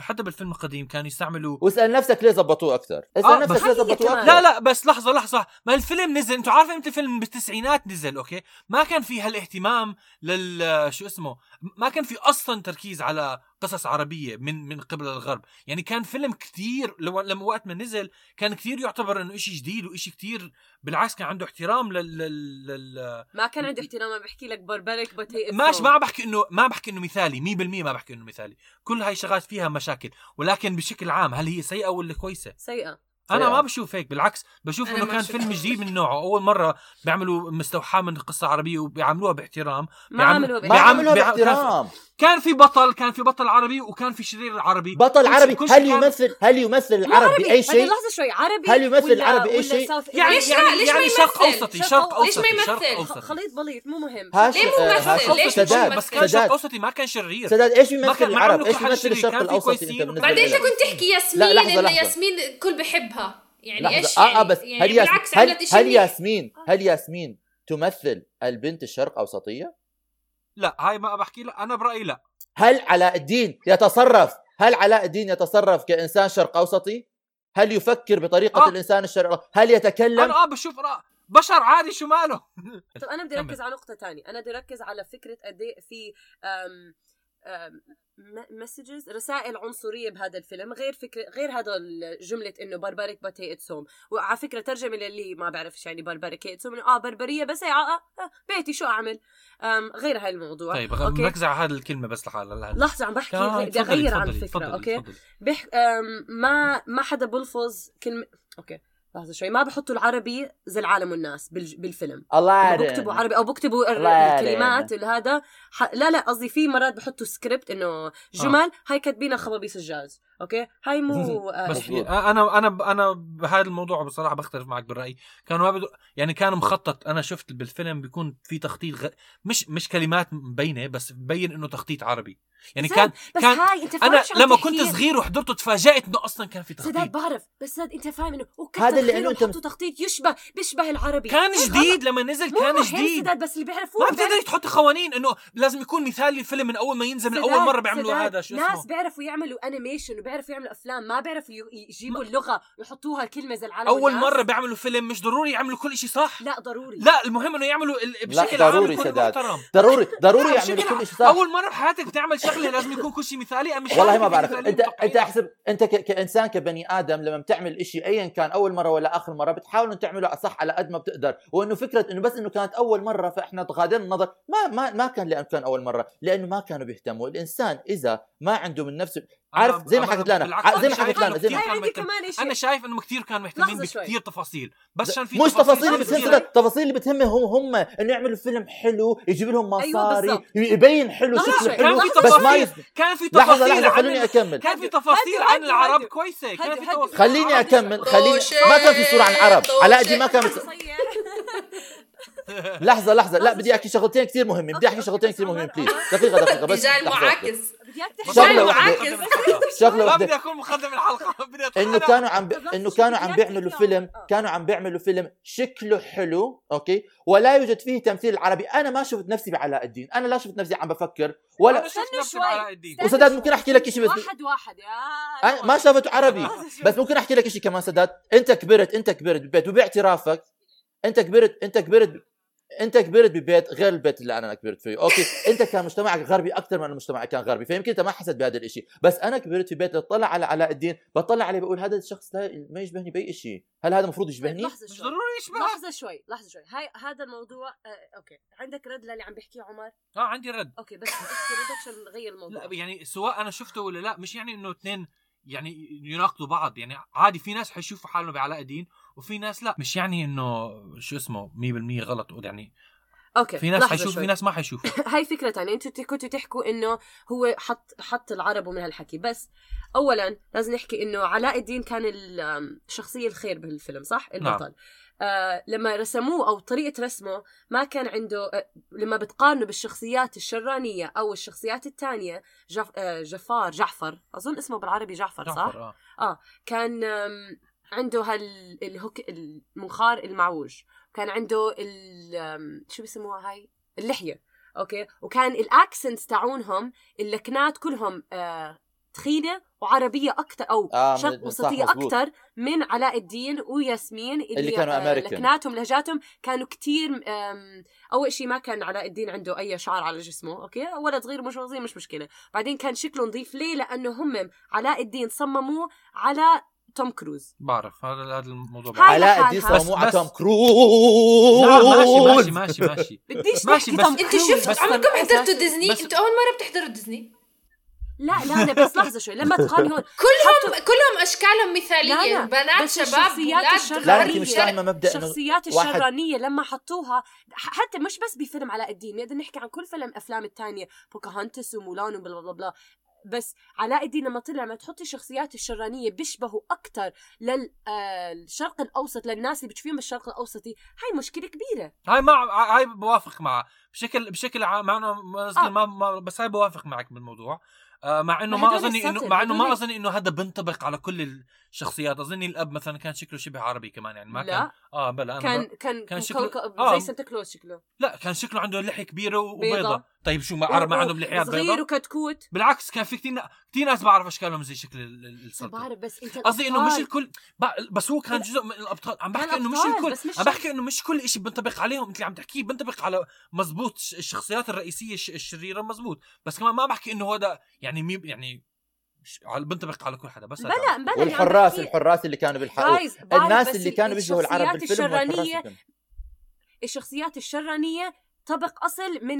Speaker 2: حتى بالفيلم القديم كانوا يستعملوا
Speaker 5: واسأل نفسك ليه زبطوه أكثر اسأل
Speaker 2: آه،
Speaker 5: نفسك ليه زبطوه. أكثر
Speaker 2: لا لا بس لحظة لحظة. ما الفيلم نزل أنتوا عارفين إمتى الفيلم بالتسعينات نزل أوكي؟ ما كان في هالاهتمام لل شو اسمه ما كان في أصلا تركيز على قصص عربية من من قبل الغرب. يعني كان فيلم كتير لو- لما وقت ما نزل كان كتير يعتبر إنه إشي جديد وإشي كتير بالعكس كان عنده احترام لل, لل... لل...
Speaker 3: ما كان عندي احترام عم بحكي لك بربرك بتي
Speaker 2: ماشي ما بحكي إنه ما بحكي إنه مثالي 100% ما بحكي إنه مثالي. كل هاي شغلات فيها مشاكل ولكن بشكل عام هل هي سيئة ولا كويسة؟
Speaker 5: سيئة. أنا.
Speaker 2: ما بشوف هيك بالعكس بشوف
Speaker 4: إنه
Speaker 2: كان. فيلم جديد من نوعه أول مرة بيعملوا مستوحاة من قصة عربية وبيعملوها باحترام
Speaker 3: ما
Speaker 5: عملوها
Speaker 2: بيعم-
Speaker 5: باحترام
Speaker 2: كان في بطل كان في بطل عربي وكان في شرير عربي
Speaker 5: بطل
Speaker 2: كل
Speaker 5: عربي
Speaker 2: كل
Speaker 5: هل
Speaker 2: كان-
Speaker 5: يمثل هل يمثل
Speaker 3: مو
Speaker 5: العرب
Speaker 3: عربي
Speaker 5: باي
Speaker 3: بعدين
Speaker 5: شيء
Speaker 3: لحظة شوي عربي
Speaker 5: هل يمثل
Speaker 3: ولا-
Speaker 5: العرب بأي
Speaker 3: ولا
Speaker 5: شيء؟
Speaker 2: يعني
Speaker 4: ليش؟
Speaker 2: يعني
Speaker 4: ليش
Speaker 2: يعني شرق
Speaker 4: يمثل؟
Speaker 2: أوسطي
Speaker 3: شرق أوسطي.
Speaker 4: ليش ما
Speaker 2: اوسطي شرق
Speaker 4: يمثل؟
Speaker 2: أوسطي
Speaker 3: خليط بليط مو مهم
Speaker 5: هاش
Speaker 4: ليه مو ممثل؟ ليش مش
Speaker 5: سداد
Speaker 4: ممثل؟
Speaker 2: بس كان شرق أوسطي ما كان شرير
Speaker 5: سداد إيش
Speaker 2: ما
Speaker 5: العرب إيش
Speaker 2: كل شرير.
Speaker 5: الشرق الأوسطي
Speaker 4: بعدين انت كنت تحكي ياسمين انه. ياسمين الكل بحبها يعني
Speaker 5: لحظة
Speaker 4: إيش
Speaker 5: آه
Speaker 4: يعني
Speaker 5: آه بس
Speaker 4: يعني
Speaker 5: هل.
Speaker 4: بالعكس
Speaker 5: هل, هل. ياسمين هل ياسمين تمثل البنت الشرق أوسطية؟
Speaker 2: لا هاي ما بحكي لا أنا برأيي لا
Speaker 5: هل علاء الدين يتصرف هل علاء الدين يتصرف كإنسان شرق أوسطي؟ هل يفكر بطريقة
Speaker 2: آه.
Speaker 5: الإنسان الشرق هل يتكلم؟
Speaker 2: أنا آه بشوف رأ... بشر عادي شو ماله
Speaker 3: طب أنا بدي. اركز على نقطة تانية أنا بدي اركز على فكرة قد إيه في أم messages رسائل عنصرية بهذا الفيلم غير فكرة غير هذا جملة إنه barbaric but it's home وعلى فكرة ترجمة للي ما بعرفش يعني barbaric it's home آه بربرية بس هي آه آه بيتي شو أعمل غير هاي الموضوع
Speaker 2: طيب
Speaker 3: أوكي.
Speaker 2: مركز على هذه الكلمة بس لحالها.
Speaker 3: لحظة عم بحكي
Speaker 2: آه،
Speaker 3: بدي اغير عن الفكرة
Speaker 2: أوكي.
Speaker 3: بح... ما ما حدا بلفظ كلمه أوكي لحظة شوي ما بحطوا العربي زي العالم والناس. بالفيلم
Speaker 5: الله
Speaker 3: لما بكتبوا. عربي أو بكتبوا. الكلمات اللي هذا ح... لا لا قصدي في مرات بحطوا سكريبت إنه جمل هاي كاتبينها خبابيس الجاز أوكي هاي مو آه،
Speaker 2: بس. في أنا أنا أنا بهذا الموضوع بصراحة بختلف معك بالرأي كانوا ما بدو يعني كان مخطط أنا شفت بالفيلم بيكون في تخطيط غ... مش مش كلمات مبينة بس مبين إنه تخطيط عربي يعني
Speaker 3: سداد،
Speaker 2: كان
Speaker 3: بس
Speaker 2: كان
Speaker 3: هاي أنت فاهم أنا
Speaker 2: لما؟ كنت صغير وحضرته تفاجأت إنه أصلا كان في
Speaker 3: سداد
Speaker 2: تخطيط.
Speaker 3: بعرف بس سداد أنت فاهم إنه
Speaker 5: هذا اللي أنت-
Speaker 3: حطوا تخطيط يشبه بيشبه العربي.
Speaker 2: كان جديد لما نزل كان جديد.
Speaker 3: سداد بس اللي بيعرفوه
Speaker 2: ما بتقدري تحطي قوانين إنه لازم يكون مثالي الفيلم من أول ما ينزل من أول
Speaker 3: سداد-
Speaker 2: مرة بيعملوا
Speaker 3: سداد،
Speaker 2: هذا شو
Speaker 3: ناس
Speaker 2: اسمه.
Speaker 3: بيعرفوا يعملوا انيميشن وبيعرفوا يعملوا أفلام ما بيعرفوا يجيبوا اللغة ويحطوها كلمة زي العالم أول.
Speaker 2: مرة بيعملوا فيلم مش ضروري يعملوا كل شيء صح؟
Speaker 3: لا ضروري.
Speaker 2: لا المهم إنه يعملوا بشكل عام
Speaker 5: ضروري سداد.
Speaker 2: محترم.
Speaker 5: ضروري ضروري <laughs> يعملوا كل شيء صح.
Speaker 2: أول مرة بحياتك بتعمل شغله لازم يكون كل شيء مثالي أنا مش
Speaker 5: والله ما بعرف. انت. أنت احسب أنت ك... كإنسان كبني آدم لما بتعمل إشي ايا كان أول مرة ولا آخر مرة بتحاول إنه تعمله صح على قد ما بتقدر. وإنه فكرة إنه بس إنه كانت أول مرة فإحنا تغادرنا النظر. ما ما ما كان لأنه كان أول مرة لأنه ما كانوا بيهتموا. الإنسان إذا ما عنده من نفسه عارف زي ما حكيت لنا زي ما
Speaker 2: أنا
Speaker 5: حكيت
Speaker 2: شايف
Speaker 5: لنا
Speaker 2: إنه
Speaker 5: زي ما
Speaker 2: أنا شايف انه كثير كانوا مهتمين. بكثير تفاصيل بس عشان في
Speaker 5: مش تفاصيل بتهم
Speaker 3: شوي.
Speaker 5: سداد تفاصيل اللي بتهمهم هم انه يعملوا فيلم حلو يجيب لهم مصاري. يبين حلو شكله. حلو بس ما.
Speaker 2: كان في
Speaker 5: لحظه
Speaker 2: تفاصيل
Speaker 5: لحظه
Speaker 2: عن
Speaker 5: خلوني
Speaker 2: ال-
Speaker 5: اكمل
Speaker 2: كان في تفاصيل عن العرب. كويسه كان في. تفاصيل
Speaker 5: خليني
Speaker 2: العرب
Speaker 5: اكمل خليني ما كان في صوره عن عرب علاء الدين ما كان في... <laughs> لحظة لحظة. لا بدي أحكي شغلتين كثير مهمين. بدي
Speaker 3: أحكي
Speaker 5: شغلتين كثير مهمين بليز. دقيقة دقيقة بس
Speaker 4: رجال. معاكس.
Speaker 5: واحدة.
Speaker 4: معاكس. <laughs>
Speaker 5: شغلة
Speaker 2: ما
Speaker 5: واحدة.
Speaker 2: بدي أكون مقدم الحلقة. <laughs> بدي إنه.
Speaker 5: كانوا عم ب...
Speaker 3: إنه
Speaker 5: كانوا عم بيعملوا فيلم
Speaker 3: آه.
Speaker 5: كانوا عم بيعملوا فيلم شكله حلو أوكي؟ ولا يوجد فيه تمثيل عربي أنا ما شفت نفسي بعلاء الدين. أنا لا شفت نفسي عم بفكر ولا
Speaker 2: شفت نفسي
Speaker 3: شوي.
Speaker 2: بعلاء الدين.
Speaker 5: وسداد. ممكن أحكي لك بس-
Speaker 3: واحد واحد. يا
Speaker 5: ما شافته عربي. بس ممكن أحكي لك شيء كمان سداد. أنت كبرت أنت كبرت ببيت وباعترافك أنت كبرت أنت كبرت أنت كبرت ببيت غير البيت اللي أنا كبرت فيه أوكي؟ أنت كان مجتمعك غربي أكثر من المجتمع كان غربي فيمكن أنت ما حسيت بهذا الشيء بس أنا كبرت في بيت بطلع على علاء الدين بطلع عليه بقول هذا الشخص لا ما يشبهني بأي شيء هل هذا المفروض يشبهني؟
Speaker 3: لحظة
Speaker 2: مش
Speaker 3: شوي.
Speaker 2: ضروري يشبه
Speaker 3: لحظة شوي لحظة شوي. هاي هذا الموضوع آه، أوكي. عندك رد للي عم بيحكيه عمر؟
Speaker 2: آه عندي رد.
Speaker 3: أوكي بس احكي ردك عشان نغير الموضوع.
Speaker 2: لا يعني سواء أنا شفته ولا لا مش يعني إنه اثنين يعني يناقضوا بعض. يعني عادي في ناس حيشوفوا حالهم بعلاء الدين وفي ناس لا. مش يعني إنه شو اسمه 100% غلط يعني
Speaker 3: أوكي
Speaker 2: في ناس حيشوف
Speaker 3: شوي.
Speaker 2: في ناس ما حيشوفوا <laughs>
Speaker 3: هاي فكرة تانية. أنتوا كنتوا تحكوا إنه هو حط حط العرب ومن هالحكي. بس اولا لازم نحكي إنه علاء الدين كان ال- آم، الشخصية الخير بهالفيلم صح؟ البطل.
Speaker 2: نعم.
Speaker 3: آه لما رسموه أو طريقة رسمه ما كان عنده آه لما بتقارنه بالشخصيات الشرانية أو الشخصيات الثانية جف آه جفار جعفر. أظن اسمه بالعربي جعفر, صح؟
Speaker 2: جعفر آه
Speaker 3: كان آم، عنده هال ال hook المنخار المعوج. كان عنده ال شو بيسموها هاي؟ اللحية. أوكي؟ وكان ال accents تاعونهم اللكنات كلهم آه تخينة وعربية أكثر أو
Speaker 5: آه،
Speaker 3: شرق
Speaker 5: وسطية.
Speaker 3: أكثر من علاء الدين وياسمين اللي,
Speaker 5: اللي كانوا
Speaker 3: آه،
Speaker 5: American.
Speaker 3: لكناتهم لهجاتهم كانوا كتير آم، أول شيء ما كان علاء الدين عنده أي شعر على جسمه أوكي؟ ولد صغير مش صغير مش مشكلة. بعدين كان شكله نظيف. ليه؟ لأنه هم علاء الدين صمموه على توم كروز.
Speaker 2: بعرف هذا هذا الموضوع بعرف.
Speaker 5: علاء الدين
Speaker 2: بس-
Speaker 5: على توم كروز.
Speaker 2: نعم ماشي ماشي ماشي. ماشي
Speaker 3: بديش
Speaker 2: ماشي، بس-
Speaker 4: شفتوا
Speaker 3: بس
Speaker 4: عمركم حضرتوا ديزني؟ أنتوا أول مرة بتحضروا ديزني؟
Speaker 3: لا لا لا بس لحظة شوي لما <laughs> تقارني هون
Speaker 4: كلهم كلهم أشكالهم مثاليه
Speaker 3: لا، لا،
Speaker 4: بنات شباب
Speaker 5: لا انت
Speaker 3: غريبة.
Speaker 5: مش فاهمه مبدأ
Speaker 3: الشخصيات الشرانية لما حطوها حتى مش بس بفيلم علاء الدين نقدر نحكي عن كل فيلم أفلام التانية بوكاهانتس ومولان وبلا بلا بلا. بس علاء الدين لما طلع ما تحطي الشخصيات الشرانية بيشبهوا أكتر للشرق الأوسط للناس اللي بتشوفيهم بالشرق الأوسطي هاي مشكلة كبيرة
Speaker 2: هاي ما هاي بوافق معها بشكل بشكل عام مع إنه ما,
Speaker 3: آه.
Speaker 2: ما, ما بس هاي بوافق معك بالموضوع آه مع إنه
Speaker 3: ما
Speaker 2: اظني
Speaker 3: إنه
Speaker 2: مع إنه ما اظني إنه هذا بنطبق على كل الشخصيات اظني الأب مثلا كان شكله شبه عربي كمان يعني ما كان
Speaker 3: لا
Speaker 2: آه بلا أنا
Speaker 3: كان. كان
Speaker 2: كان
Speaker 3: كان
Speaker 2: شكله- آه.
Speaker 3: زي سانتا كلوز شكله
Speaker 2: لا كان شكله عنده لحيه كبيره
Speaker 3: بيضة.
Speaker 2: وبيضة طيب شو ما عرب ما عندهم لحيات
Speaker 3: صغير
Speaker 2: بيضة
Speaker 3: وكتكوت
Speaker 2: بالعكس كان في كثير كثير ناس بعرف اشكالهم زي شكل ال- ال- السلطة
Speaker 3: بعرف بس أنت
Speaker 2: قصدي إنه مش الكل ب- بس هو كان جزء من الأبطال عم بحكي إنه مش الكل
Speaker 3: مش
Speaker 2: عم. بحكي إنه مش كل شيء بنطبق عليهم أنت اللي عم تحكيه بنطبق على مزبوط الشخصيات الرئيسية الش- الشريرة مزبوط بس كمان ما بحكي إنه هذا يعني مي يعني بنطبق على كل حدا بس.
Speaker 3: بلا بلا
Speaker 5: والحراس الحراس اللي كانوا
Speaker 3: بعرف
Speaker 5: الناس اللي كانوا بيشبهوا العرب بالفيلم بالفيلم.
Speaker 3: الشخصيات الشرانية طبق أصل من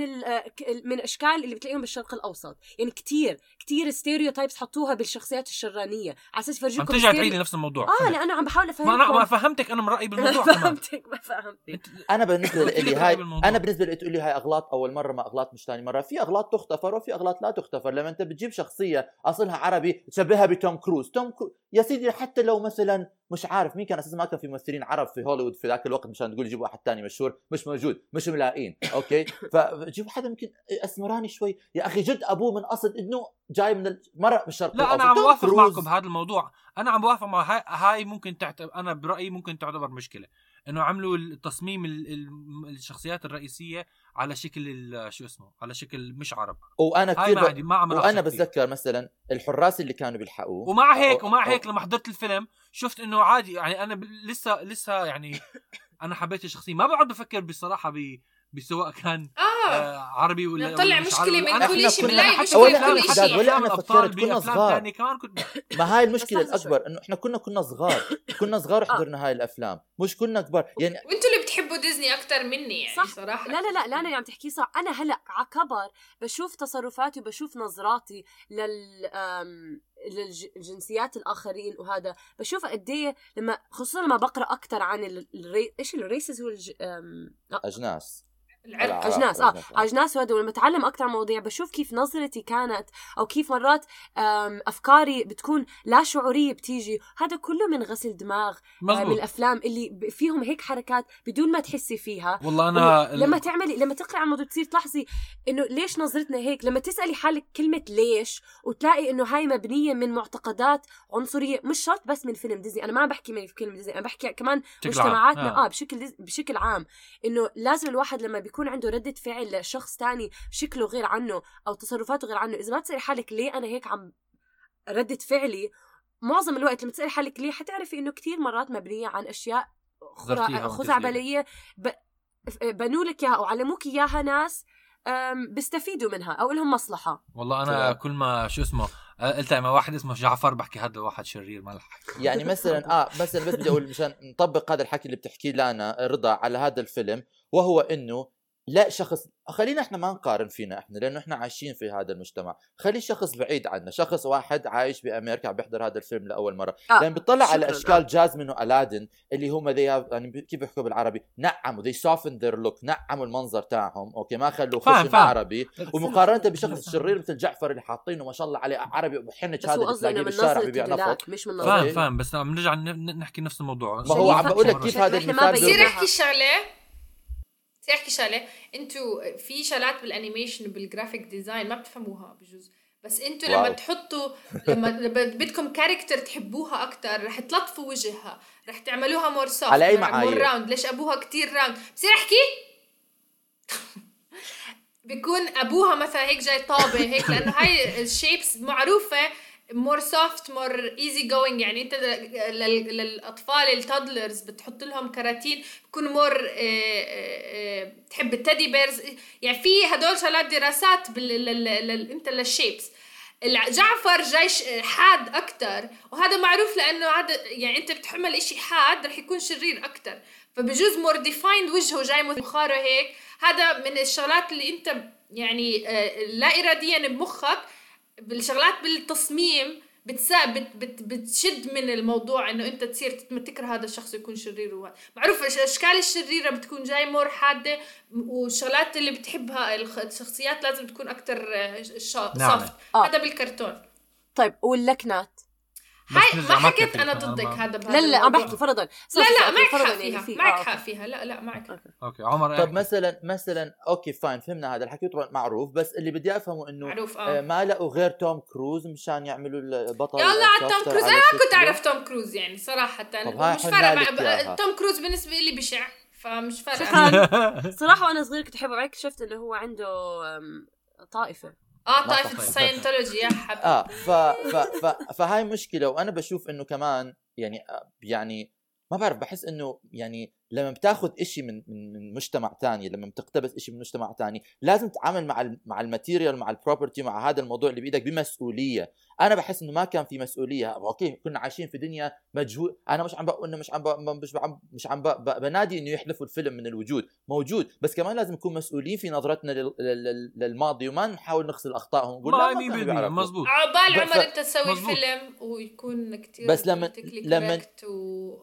Speaker 3: من أشكال اللي بتلاقيهم بالشرق الأوسط. يعني كتير كتير stereotypes حطوها بالشخصيات الشرانية. على أساس
Speaker 2: عم
Speaker 3: يفرجوكم
Speaker 2: ترجع
Speaker 3: stereo-
Speaker 2: تعيد لي نفس الموضوع.
Speaker 3: آه
Speaker 2: فهمت.
Speaker 3: لأنه عم بحاول
Speaker 2: ما
Speaker 3: افهمكم
Speaker 2: أنا ما فهمتك أنا من رايي بالموضوع
Speaker 3: فهمتك ما فهمتك.
Speaker 5: أنا
Speaker 2: بالنسبة لي
Speaker 5: هاي. أنا بالنسبة لي تقول لي هاي أغلاط أول مرة ما أغلاط مش ثاني مرة. في أغلاط تغتفر وفي أغلاط لا تغتفر لما أنت بتجيب شخصية أصلها عربي تشبهها بتوم كروز. توم كروز يا سيدي حتى لو مثلا مش عارف مين كان أساسا ما كان في ممثلين عرب في هوليوود في ذاك الوقت مشان تقول جيبوا واحد ثاني مشهور مش موجود مش ملاقين okay <laughs> فجيبوا حدا يمكن أسمراني شوي يا أخي جد أبوه من أصل إنه جاي من المرأة من الشرق
Speaker 2: لا
Speaker 5: أنا.
Speaker 2: عم بوافق. معكم بهذا الموضوع أنا عم بوافق مع هاي, هاي ممكن تعتبر أنا برأيي ممكن تعتبر مشكلة إنه عملوا التصميم ال- ال- الشخصيات الرئيسية على شكل ال- شو اسمه على شكل مش عرب وأنا
Speaker 5: كثير
Speaker 2: ما عندي ما عم وأنا.
Speaker 5: بتذكر مثلا الحراس اللي كانوا بيلحقوه
Speaker 2: ومع هيك
Speaker 5: أو-
Speaker 2: ومع
Speaker 5: أو-
Speaker 2: هيك لما حضرت الفيلم شفت إنه عادي يعني أنا ب- لسه لسه يعني <laughs> أنا حبيت الشخصيه ما بقعد بفكر بصراحة ب بسواء كان
Speaker 4: آه
Speaker 2: آه عربي ولا
Speaker 4: نطلع
Speaker 2: ولا مش
Speaker 4: مشكلة
Speaker 2: عربي.
Speaker 4: من كل شيء، بنلاقي
Speaker 2: حتى
Speaker 4: مشكلة
Speaker 5: ولا
Speaker 4: كل شيء.
Speaker 5: ولا
Speaker 2: الأبطال
Speaker 5: فكرت كنا صغار.
Speaker 2: كمان كنت
Speaker 5: ما هاي
Speaker 3: المشكلة.
Speaker 5: الأكبر إنه إحنا كنا كنا صغار كنا صغار حضرنا هاي الأفلام مش كنا كبار يعني
Speaker 4: بتحبوا ديزني أكثر مني يعني
Speaker 3: صح.
Speaker 4: صراحة.
Speaker 3: لا لا لا لا أنا عم تحكي صح. أنا هلأ على كبر بشوف تصرفاتي وبشوف نظراتي لل للجنسيات الآخرين وهذا. بشوف قد إيه لما خصوصا لما بقرأ أكثر عن ال- الري... إيش ال races هو الج... أم،
Speaker 5: أجناس.
Speaker 4: العرق.
Speaker 3: أجناس آه
Speaker 5: أجناس، آه.
Speaker 3: أجناس وهذا ولما أتعلم أكثر مواضيع بشوف كيف نظرتي كانت أو كيف مرات أفكاري بتكون لا شعورية بتيجي هذا كله من غسل دماغ آه، من
Speaker 2: مزبوط
Speaker 3: الأفلام اللي فيهم هيك حركات بدون ما تحسي فيها
Speaker 2: والله
Speaker 3: أنا لما تعملي لما تقرا عن الموضوع تصير تلاحظي إنه ليش نظرتنا هيك لما تسألي حالك كلمة ليش وتلاقي إنه هاي مبنية من معتقدات عنصرية مش شرط بس من فيلم ديزني أنا ما عم بحكي من فيلم ديزني أنا بحكي كمان
Speaker 2: بشكل عام.
Speaker 3: مجتمعاتنا
Speaker 2: آه.
Speaker 3: آه, بشكل ديز- بشكل عام إنه لازم الواحد لما بيكون عنده ردة فعل لشخص تاني شكله غير عنه أو تصرفاته غير عنه. إذا ما تسالي حالك ليه أنا هيك عم ردة فعلي معظم الوقت لما تسالي حالك ليه حتعرفي إنه كتير مرات مبنية عن خزعبلية. ب... بنوا لك إياها أو علموك إياها ناس بيستفيدوا منها أو لهم مصلحة.
Speaker 2: والله
Speaker 5: أنا.
Speaker 2: كل ما شو اسمه آه، قلت مع واحد اسمه جعفر بحكي هذا واحد شرير ما لح
Speaker 5: يعني مثلا آه مثلا بس بدي أقول مشان نطبق هذا الحكي اللي بتحكيه لانا رضا على هذا الفيلم وهو إنه لا شخص خلينا إحنا ما نقارن فينا إحنا لأنه إحنا عايشين في هذا المجتمع خلي شخص بعيد عنا شخص واحد عايش بأمريكا عم بيحضر هذا الفيلم لأول مرة
Speaker 3: آه.
Speaker 5: لما بيطلع على. أشكال جازمين والادن اللي هم have- يعني كيف بيحكوا بالعربي نعموا they softened their look نعموا المنظر تاعهم أوكي ما خلوا
Speaker 2: فاهم،
Speaker 5: خشن
Speaker 2: فاهم.
Speaker 5: عربي ومقارنة بشخص شرير مثل جعفر اللي حاطينه ما شاء الله عليه عربي وبحنج
Speaker 3: بس
Speaker 5: هذا اللي بالشارع ببيع نفط
Speaker 3: مش من.
Speaker 2: فاهم فاهم بس عم نرجع ن- نحكي نفس الموضوع
Speaker 5: ما هو عم بقول لك كيف هذا المثال
Speaker 4: بصير. أحكي شغلة بصير احكي شغلة أنتوا في شغلات بال animation وبال graphic design ما بتفهموها بجوز بس
Speaker 5: أنتوا.
Speaker 4: لما تحطوا لما <laughs> بدكم character تحبوها أكثر رح تلطفوا وجهها رح تعملوها more soft
Speaker 5: على
Speaker 4: more
Speaker 5: معايير؟
Speaker 4: round ليش أبوها كتير round بصير أحكي <laughs> بيكون أبوها مثلا هيك جاي طابه هيك لأنه هاي ال shapes معروفة more soft more easy going يعني انت للأطفال ال toddlers بتحط لهم كراتين بكون more تحب ال teddy bears يعني في هدول شغلات دراسات انت لل shapes الع- جعفر جاي حاد أكثر وهذا معروف لأنه هذا يعني انت بتحمل إشي حاد رح يكون شرير أكثر فبجوز more defined وجهه جاي منخاره هيك. هذا من الشغلات اللي انت يعني آه، لا اراديا بمخك. بالشغلات بالتصميم بتسا بت بت بتشد من الموضوع إنه أنت تصير تكره هذا الشخص يكون شرير وهذا معروف الاشكال الشريرة بتكون جاي more حادة والشغلات اللي بتحبها الخ- الشخصيات لازم تكون أكثر
Speaker 2: نعم.
Speaker 4: soft
Speaker 3: آه.
Speaker 4: هذا بالكرتون
Speaker 3: طيب واللكنات
Speaker 4: ما
Speaker 2: ما
Speaker 4: حكيت
Speaker 2: أنا
Speaker 4: ضدك
Speaker 2: ما-
Speaker 4: هذا
Speaker 3: لا لا عم
Speaker 4: الموضوع.
Speaker 3: بحكي فرضا
Speaker 4: لا لا معك حق فيها
Speaker 3: في-
Speaker 4: معك
Speaker 3: آه،
Speaker 4: حق
Speaker 3: okay.
Speaker 4: فيها لا لا معك حق.
Speaker 2: okay عمر
Speaker 5: طب؟ مثلا مثلا okay فاين فهمنا هذا الحكي طبعا معروف بس اللي بدي أفهمه إنه
Speaker 4: معروف
Speaker 5: آه،
Speaker 4: آه
Speaker 5: ما لقوا غير توم كروز مشان يعملوا البطل
Speaker 4: يا الله على توم كروز أنا
Speaker 5: شو
Speaker 4: كنت. أعرف توم كروز يعني
Speaker 5: صراحة
Speaker 4: مش
Speaker 5: فارقة.
Speaker 4: توم كروز بالنسبة لي بشع فمش فارقة
Speaker 3: شكراً. <laughs> صراحة وأنا صغير كنت أحبه بعدين اكتشفت إنه هو عنده أم، طائفة
Speaker 5: آه
Speaker 4: طائفه
Speaker 5: صحيح.
Speaker 4: ال Scientology يا حبيبي
Speaker 5: آه ف ف ف فهاي مشكلة وأنا بشوف إنه كمان يعني آه، يعني ما بعرف بحس إنه يعني لما بتاخذ إشي من من مجتمع تاني لما بتقتبس إشي من مجتمع تاني لازم تتعامل مع مع ال material مع ال property مع هذا الموضوع اللي بإيدك بمسؤولية أنا بحس إنه ما كان في مسؤولية. okay كنا عايشين في دنيا مجهول. أنا مش عم بقول إنه مش عم ب... مش عم مش عم ب... ب... بنادي إنه يحلفوا الفيلم من الوجود. موجود. بس كمان لازم نكون مسؤولين في نظرتنا لل... لل... للماضي وما نحاول نغسل أخطائهم ونقول لا ما كانوا
Speaker 2: 100%
Speaker 5: بيعرفوا.
Speaker 2: مزبوط
Speaker 4: عقبال
Speaker 5: ف-
Speaker 4: عمر أنت تسوي
Speaker 2: مزبوط.
Speaker 4: فيلم ويكون كتير
Speaker 5: بس لما- لما-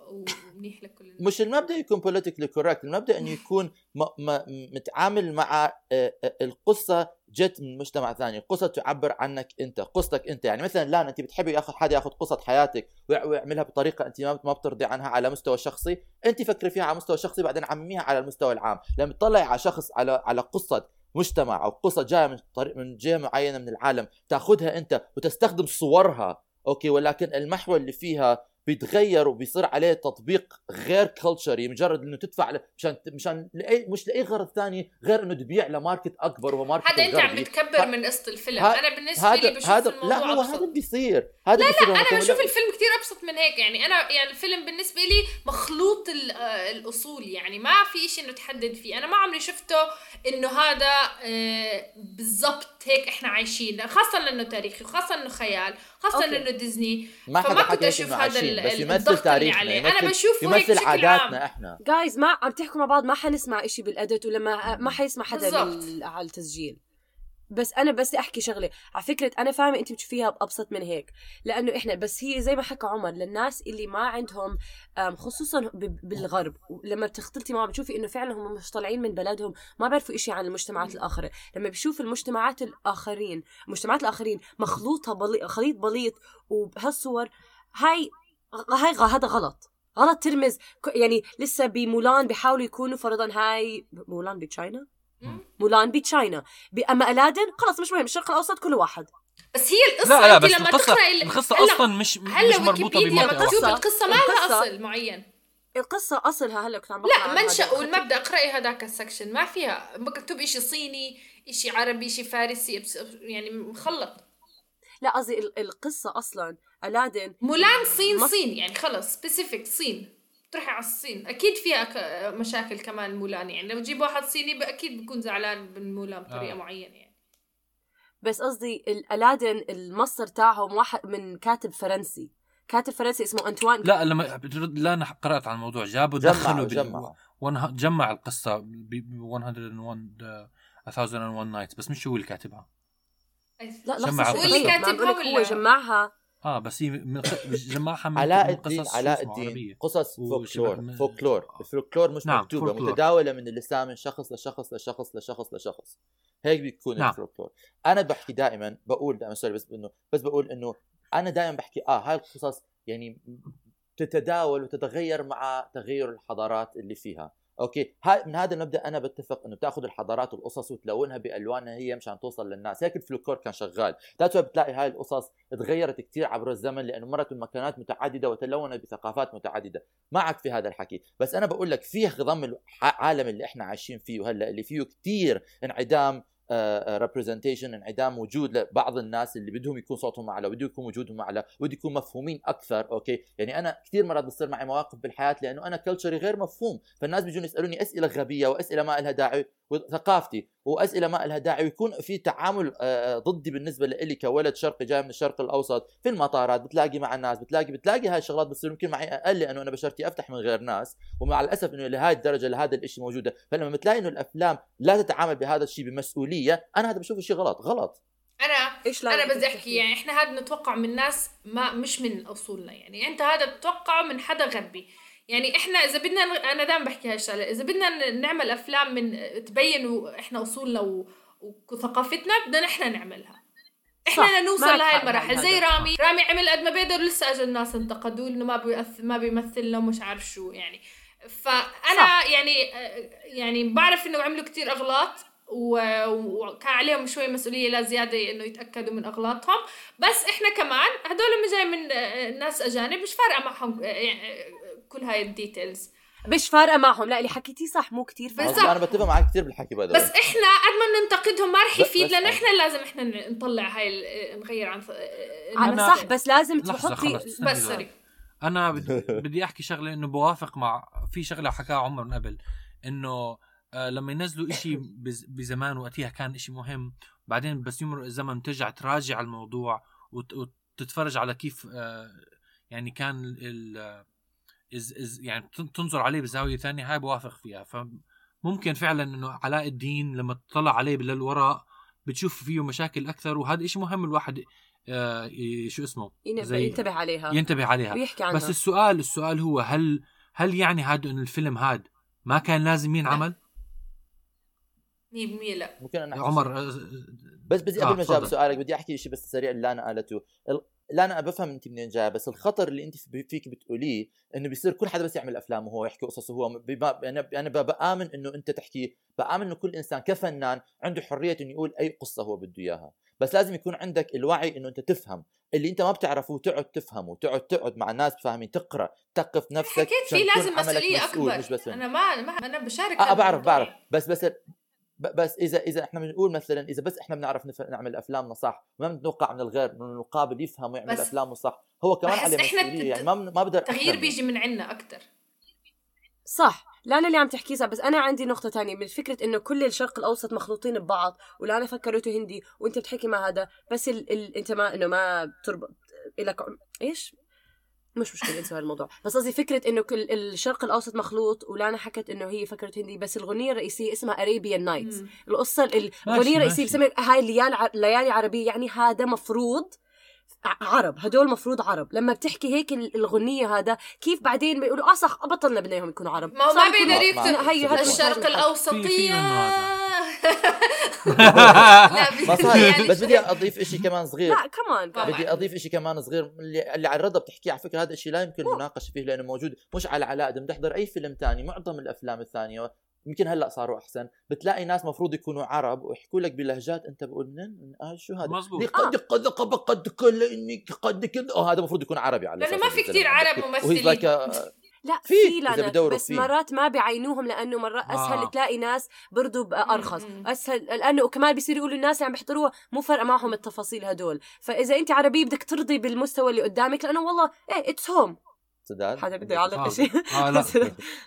Speaker 4: ومنيح لكل الناس.
Speaker 5: مش المبدأ يكون politically correct المبدأ إنه يكون م... م... متعامل مع آه، آه، القصة جت من مجتمع ثاني قصة تعبر عنك أنت قصتك أنت. يعني مثلا لا أنت بتحبي ياخذ حدا ياخذ قصة حياتك ويع- ويعملها بطريقة أنت ما بترضي عنها على مستوى شخصي أنت فكري فيها على مستوى شخصي بعدين عمميها على المستوى العام. لما تطلعي على شخص على على قصة مجتمع أو قصة جاية من طريق من جهة معينة من العالم تأخذها أنت وتستخدم صورها okay؟ ولكن المحور اللي فيها بيتغير وبيصير عليه تطبيق غير culturally مجرد إنه تدفع ل- مشان مشان لأي مش لأي غرض ثاني غير إنه تبيع ل market أكبر وهو market
Speaker 4: هذا أنت عم. بتكبر
Speaker 5: ه-
Speaker 4: من قصة الفيلم.
Speaker 5: ه-
Speaker 4: أنا بالنسبة لي
Speaker 5: هذا
Speaker 4: بشوف
Speaker 5: هذا
Speaker 4: الموضوع
Speaker 5: لا هو. هذا اللي بيصير. هذا لا
Speaker 4: لا أنا بشوف الفيلم كتير أبسط من هيك. يعني أنا يعني الفيلم بالنسبة لي مخلوط ال- آه، الأصول. يعني ما في شيء إنه تحدد فيه. أنا ما عمري شفته إنه هذا آه، بالضبط هيك إحنا عايشين خاصة لأنه تاريخي وخاصه إنه خيال خاصة
Speaker 3: أوكي.
Speaker 4: لأنه ديزني
Speaker 5: ما
Speaker 4: فما
Speaker 5: حدا
Speaker 4: كنت
Speaker 5: إنه
Speaker 4: هذا ال-
Speaker 5: بس يمثل
Speaker 4: الضغط اللي
Speaker 5: تاريخنا
Speaker 4: عليه. أنا
Speaker 5: يمثل,
Speaker 4: بشوفه هيك
Speaker 5: يمثل
Speaker 4: بشكل
Speaker 5: عاداتنا
Speaker 4: عام.
Speaker 5: إحنا
Speaker 3: جايز ما عم تحكوا مع بعض ما حنسمع إشي بالأدت ولما ما حيسمع حدا. على التسجيل بس أنا بس أحكي شغلة. على فكرة أنا فاهمة انت بتشوفيها بأبسط من هيك. لأنه إحنا بس هي زي ما حكى عمر للناس اللي ما عندهم خصوصا بالغرب لما بتختلطي معهم بتشوفي إنه فعلا هم مش طالعين من بلدهم ما بيعرفوا إشي عن المجتمعات الآخرة. لما بيشوف المجتمعات الآخرين المجتمعات الآخرين مخلوطها بلي... خليط بليط وبهالصور هاي هاي هذا غلط. غلط ترمز. يعني لسه بمولان بيحاولوا يكونوا فرضا هاي مولان بتشاينا. مولان ب China أما ألادن خلص مش مهم الشرق الأوسط كل واحد.
Speaker 4: بس هي القصة
Speaker 2: لا لا بس
Speaker 4: لما
Speaker 2: القصة
Speaker 4: تقرأ ال-
Speaker 2: القصة
Speaker 4: هلا-
Speaker 2: أصلا مش
Speaker 4: هلأ
Speaker 2: مش
Speaker 3: القصة-
Speaker 4: مكتوب
Speaker 2: واحدة.
Speaker 4: القصة ما لها اصل معين.
Speaker 3: القصة أصلها هلأ كنت عم
Speaker 4: لا منشأ
Speaker 3: هذا.
Speaker 4: والمبدأ اقرأي هذاك ال section. ما فيها مكتوب إشي صيني إشي عربي إشي فارسي بس- يعني مخلط.
Speaker 3: لا قصدي ال- القصة أصلا. ألادن
Speaker 4: مولان صين
Speaker 3: مص-
Speaker 4: صين يعني خلص specific صين. تروحي على الصين. أكيد فيها مشاكل كمان مولان. يعني لو تجيب واحد صيني أكيد بيكون زعلان من مولان بطريقة
Speaker 2: آه.
Speaker 4: معينة يعني.
Speaker 3: بس قصدي الألادن المصدر تاعهم واحد من كاتب فرنسي. كاتب فرنسي اسمه أنطوان
Speaker 2: لا لما بترد- لا أنا قرأت عن الموضوع. جابوا دخلوا
Speaker 5: جمع.
Speaker 2: ون... جمع القصة ب 101 uh, 1001 nights بس مش هو اللي كاتبها.
Speaker 3: لا.
Speaker 2: واللي
Speaker 3: ما عم
Speaker 4: كاتبها
Speaker 3: هو جمعها.
Speaker 2: آه بس هي من. <coughs> جمعها من
Speaker 5: علاء الدين علاء الدين. قصص فولكلور فولكلور الفولكلور مش
Speaker 2: نعم،
Speaker 5: مكتوبة
Speaker 2: فولكلور.
Speaker 5: متداولة من اللسان من شخص لشخص لشخص لشخص لشخص هيك بيكون
Speaker 2: نعم.
Speaker 5: الفولكلور أنا بحكي دائما بقول دائما sorry بس انه بس بقول إنه أنا دائما بحكي آه هاي القصص يعني تتداول وتتغير مع تغير الحضارات اللي فيها okay. من هذا المبدأ أنا بتفق إنه بتأخذ الحضارات والقصص وتلونها بألوانها هي مشان توصل للناس. هيك الفولكلور كان شغال. that's بتلاقي هاي القصص تغيرت كثير عبر الزمن لأنه مرت من مكانات متعددة وتلونت بثقافات متعددة. معك في هذا الحكي. بس أنا بقول لك في خضم العالم اللي إحنا عايشين فيه هلا اللي فيه كثير انعدام representation انعدام وجود لبعض الناس اللي بدهم يكون صوتهم أعلى بده يكون وجودهم أعلى بده يكون مفهومين أكثر okay؟ يعني أنا كثير مرات بصير معي مواقف بالحياة لأنه أنا culture ي غير مفهوم فالناس بيجون يسألوني أسئلة غبية وأسئلة ما لها داعي وثقافتي. وأسئلة ما لها داعي ويكون في تعامل آه، ضدي بالنسبة لي كولد شرقي جاي من الشرق الأوسط في المطارات بتلاقي مع الناس بتلاقي بتلاقي هاي الشغلات بتصير يمكن معي أقل لأنه أنا بشرتي أفتح من غير ناس ومع الأسف إنه لهي الدرجة لهذا الشيء موجودة. فلما بتلاقي إنه الأفلام لا تتعامل بهذا الشيء بمسؤولية أنا هذا بشوفه شيء غلط غلط.
Speaker 3: أنا إيش
Speaker 4: أنا بدي أحكي يعني إحنا هذا نتوقع من ناس ما مش من أصولنا يعني. أنت هذا بتتوقعه من حدا غربي. يعني إحنا إذا بدنا أنا دائما بحكي هاي الشغلة إذا بدنا نعمل أفلام من تبين إحنا أصولنا و... وثقافتنا بدنا نحن نعملها إحنا
Speaker 3: صح،
Speaker 4: نوصل لهي المراحل. زي رامي رامي عمل قد ما بيقدر لسه اجى الناس انتقدوه إنه ما بيمثل ما بيمثلنا ومش عارف شو يعني فأنا
Speaker 3: صح.
Speaker 4: يعني يعني بعرف إنه عملوا كتير أغلاط وكان عليهم شوي مسؤولية لا زيادة إنه يتأكدوا من أغلاطهم بس إحنا كمان هدول اللي جاي من ناس أجانب مش فارقة معهم يعني كل هاي ال details
Speaker 3: مش فارقة معهم. لا اللي حكيتيه صح مو كتير فارقة.
Speaker 4: بالضبط.
Speaker 5: أنا بتفق معك كثير بالحكي بدل
Speaker 4: بس إحنا قد ما ننتقدهم ما رح
Speaker 5: بس-
Speaker 4: يفيد
Speaker 5: بس-
Speaker 4: لأن إحنا لازم إحنا نطلع هاي نغير عن
Speaker 3: أنا
Speaker 2: أنا-
Speaker 3: صح بس لازم تحطي
Speaker 4: بس. sorry
Speaker 2: أنا بدي, <laughs> بدي أحكي شغلة إنه بوافق مع في شغلة حكاها عمر من قبل إنه آه لما ينزلوا إشي <laughs> بز- بزمان وقتها كان إشي مهم بعدين بس يمرق الزمن ترجع تراجع الموضوع وت- وتتفرج على كيف آه يعني كان ال آه، إز إز يعني تن- تنظر عليه بزاوية ثانية هاي بوافق فيها. فممكن فعلا إنه علاء الدين لما تطلع عليه للوراء بتشوف فيه مشاكل أكثر وهذا إشي مهم الواحد آه شو اسمه؟ زي-
Speaker 3: ينتبه عليها.
Speaker 2: ينتبه عليها.
Speaker 3: ويحكي عنها.
Speaker 2: بس السؤال السؤال هو هل هل يعني هذا انه الفيلم هاد ما كان لازم ينعمل؟
Speaker 4: 100% لا.
Speaker 5: ممكن أنا
Speaker 2: عمر؟ آه،
Speaker 5: بس بدي
Speaker 2: آه،
Speaker 5: قبل ما
Speaker 2: أجاوب.
Speaker 5: سؤالك بدي أحكي شيء بس سريع اللي أنا قالته. ال- لا أنا بفهم انت منين جاي بس الخطر اللي انت في- فيك بتقوليه إنه بيصير كل حدا بس يعمل افلام وهو يحكي قصص وهو أنا أنا بآمن إنه أنت تحكي بآمن إنه كل إنسان كفنان عنده حرية إنه يقول أي قصة هو بده إياها. بس لازم يكون عندك الوعي إنه أنت تفهم. اللي أنت ما بتعرفه تقعد تفهمه تقعد تقعد مع ناس فاهمين تقرأ تثقف نفسك عشان
Speaker 4: في لازم مسؤولية
Speaker 5: مسؤول،
Speaker 4: أكبر.
Speaker 5: مش بس
Speaker 4: أنا ما, ما أنا بشارك
Speaker 5: آه
Speaker 4: هذا
Speaker 5: بعرف بعرف. بس بس بس إذا إذا إحنا بنقول مثلا إذا بس إحنا بنعرف نف- نعمل أفلامنا صح ما بنتوقع من الغير إنه المقابل يفهم ويعمل أفلامه صح. هو كمان عليه
Speaker 4: مسؤولية
Speaker 5: يعني ما ما بقدر
Speaker 4: التغيير. بيجي من عنا أكثر
Speaker 3: صح لا أنا اللي عم تحكيه صح بس أنا عندي نقطة تانية من فكرة إنه كل الشرق الأوسط مخلوطين ببعض ولا أنا فكرته هندي وأنت بتحكي مع هذا بس ال... ال... أنت ما إنه ما بتربط لك إيش؟ مش مشكلة انسوا هالموضوع بس قصدي فكرة إنه كل الشرق الأوسط مخلوط ولانا حكت إنه هي فكرت هندي بس الغنية الرئيسية اسمها Arabian
Speaker 4: Nights.
Speaker 3: القصة ال-
Speaker 2: ماشي،
Speaker 3: الغنية الرئيسية. بسمي هاي ليالي عربية يعني هذا مفروض ع- عرب هدول مفروض عرب. لما بتحكي هيك ال- الغنية هذا كيف بعدين بيقولوا آه صح بطلنا بدنا إياهم يكونوا عرب؟
Speaker 4: ما هو ما بيقدر يكتب.
Speaker 3: هي
Speaker 4: الشرق
Speaker 3: هذا.
Speaker 4: لا بس
Speaker 5: صار
Speaker 4: يعني
Speaker 5: بس بدي أضيف شيء كمان صغير.
Speaker 3: لا كمان
Speaker 4: طبعاً.
Speaker 5: بدي أضيف شيء كمان صغير اللي, اللي على الرضا بتحكيه. على فكرة هذا الشيء لا يمكن مناقشه فيه لأنه موجود مش على علاء اذا بتحضر أي فيلم تاني معظم الأفلام الثانية يمكن هلأ صاروا أحسن. بتلاقي ناس مفروض يكونوا عرب ويحكوا لك بلهجات أنت بقول منين؟ من آه شو هذا؟
Speaker 2: مزبوط.
Speaker 5: قد قد قد قد كل إني قد كذا؟ هذا المفروض يكون عربي على أساس
Speaker 4: ما في كتير
Speaker 5: عم
Speaker 4: عرب. ممثلين.
Speaker 3: لا
Speaker 5: في،
Speaker 3: في بس
Speaker 5: فيه.
Speaker 3: مرات ما بعينوهم لأنه مرات أسهل
Speaker 2: آه.
Speaker 3: تلاقي ناس برضو أرخص
Speaker 4: مم.
Speaker 3: أسهل لأنه وكمان بيصير يقولوا الناس اللي عم بيحضروها مو فارقة معهم التفاصيل هدول فإذا أنت عربي بدك ترضي بالمستوى اللي قدامك لأنه والله إيه اتس هوم
Speaker 5: سداد
Speaker 3: حدا بده يعلق
Speaker 2: آه.
Speaker 3: شيء <laughs>
Speaker 2: آه لا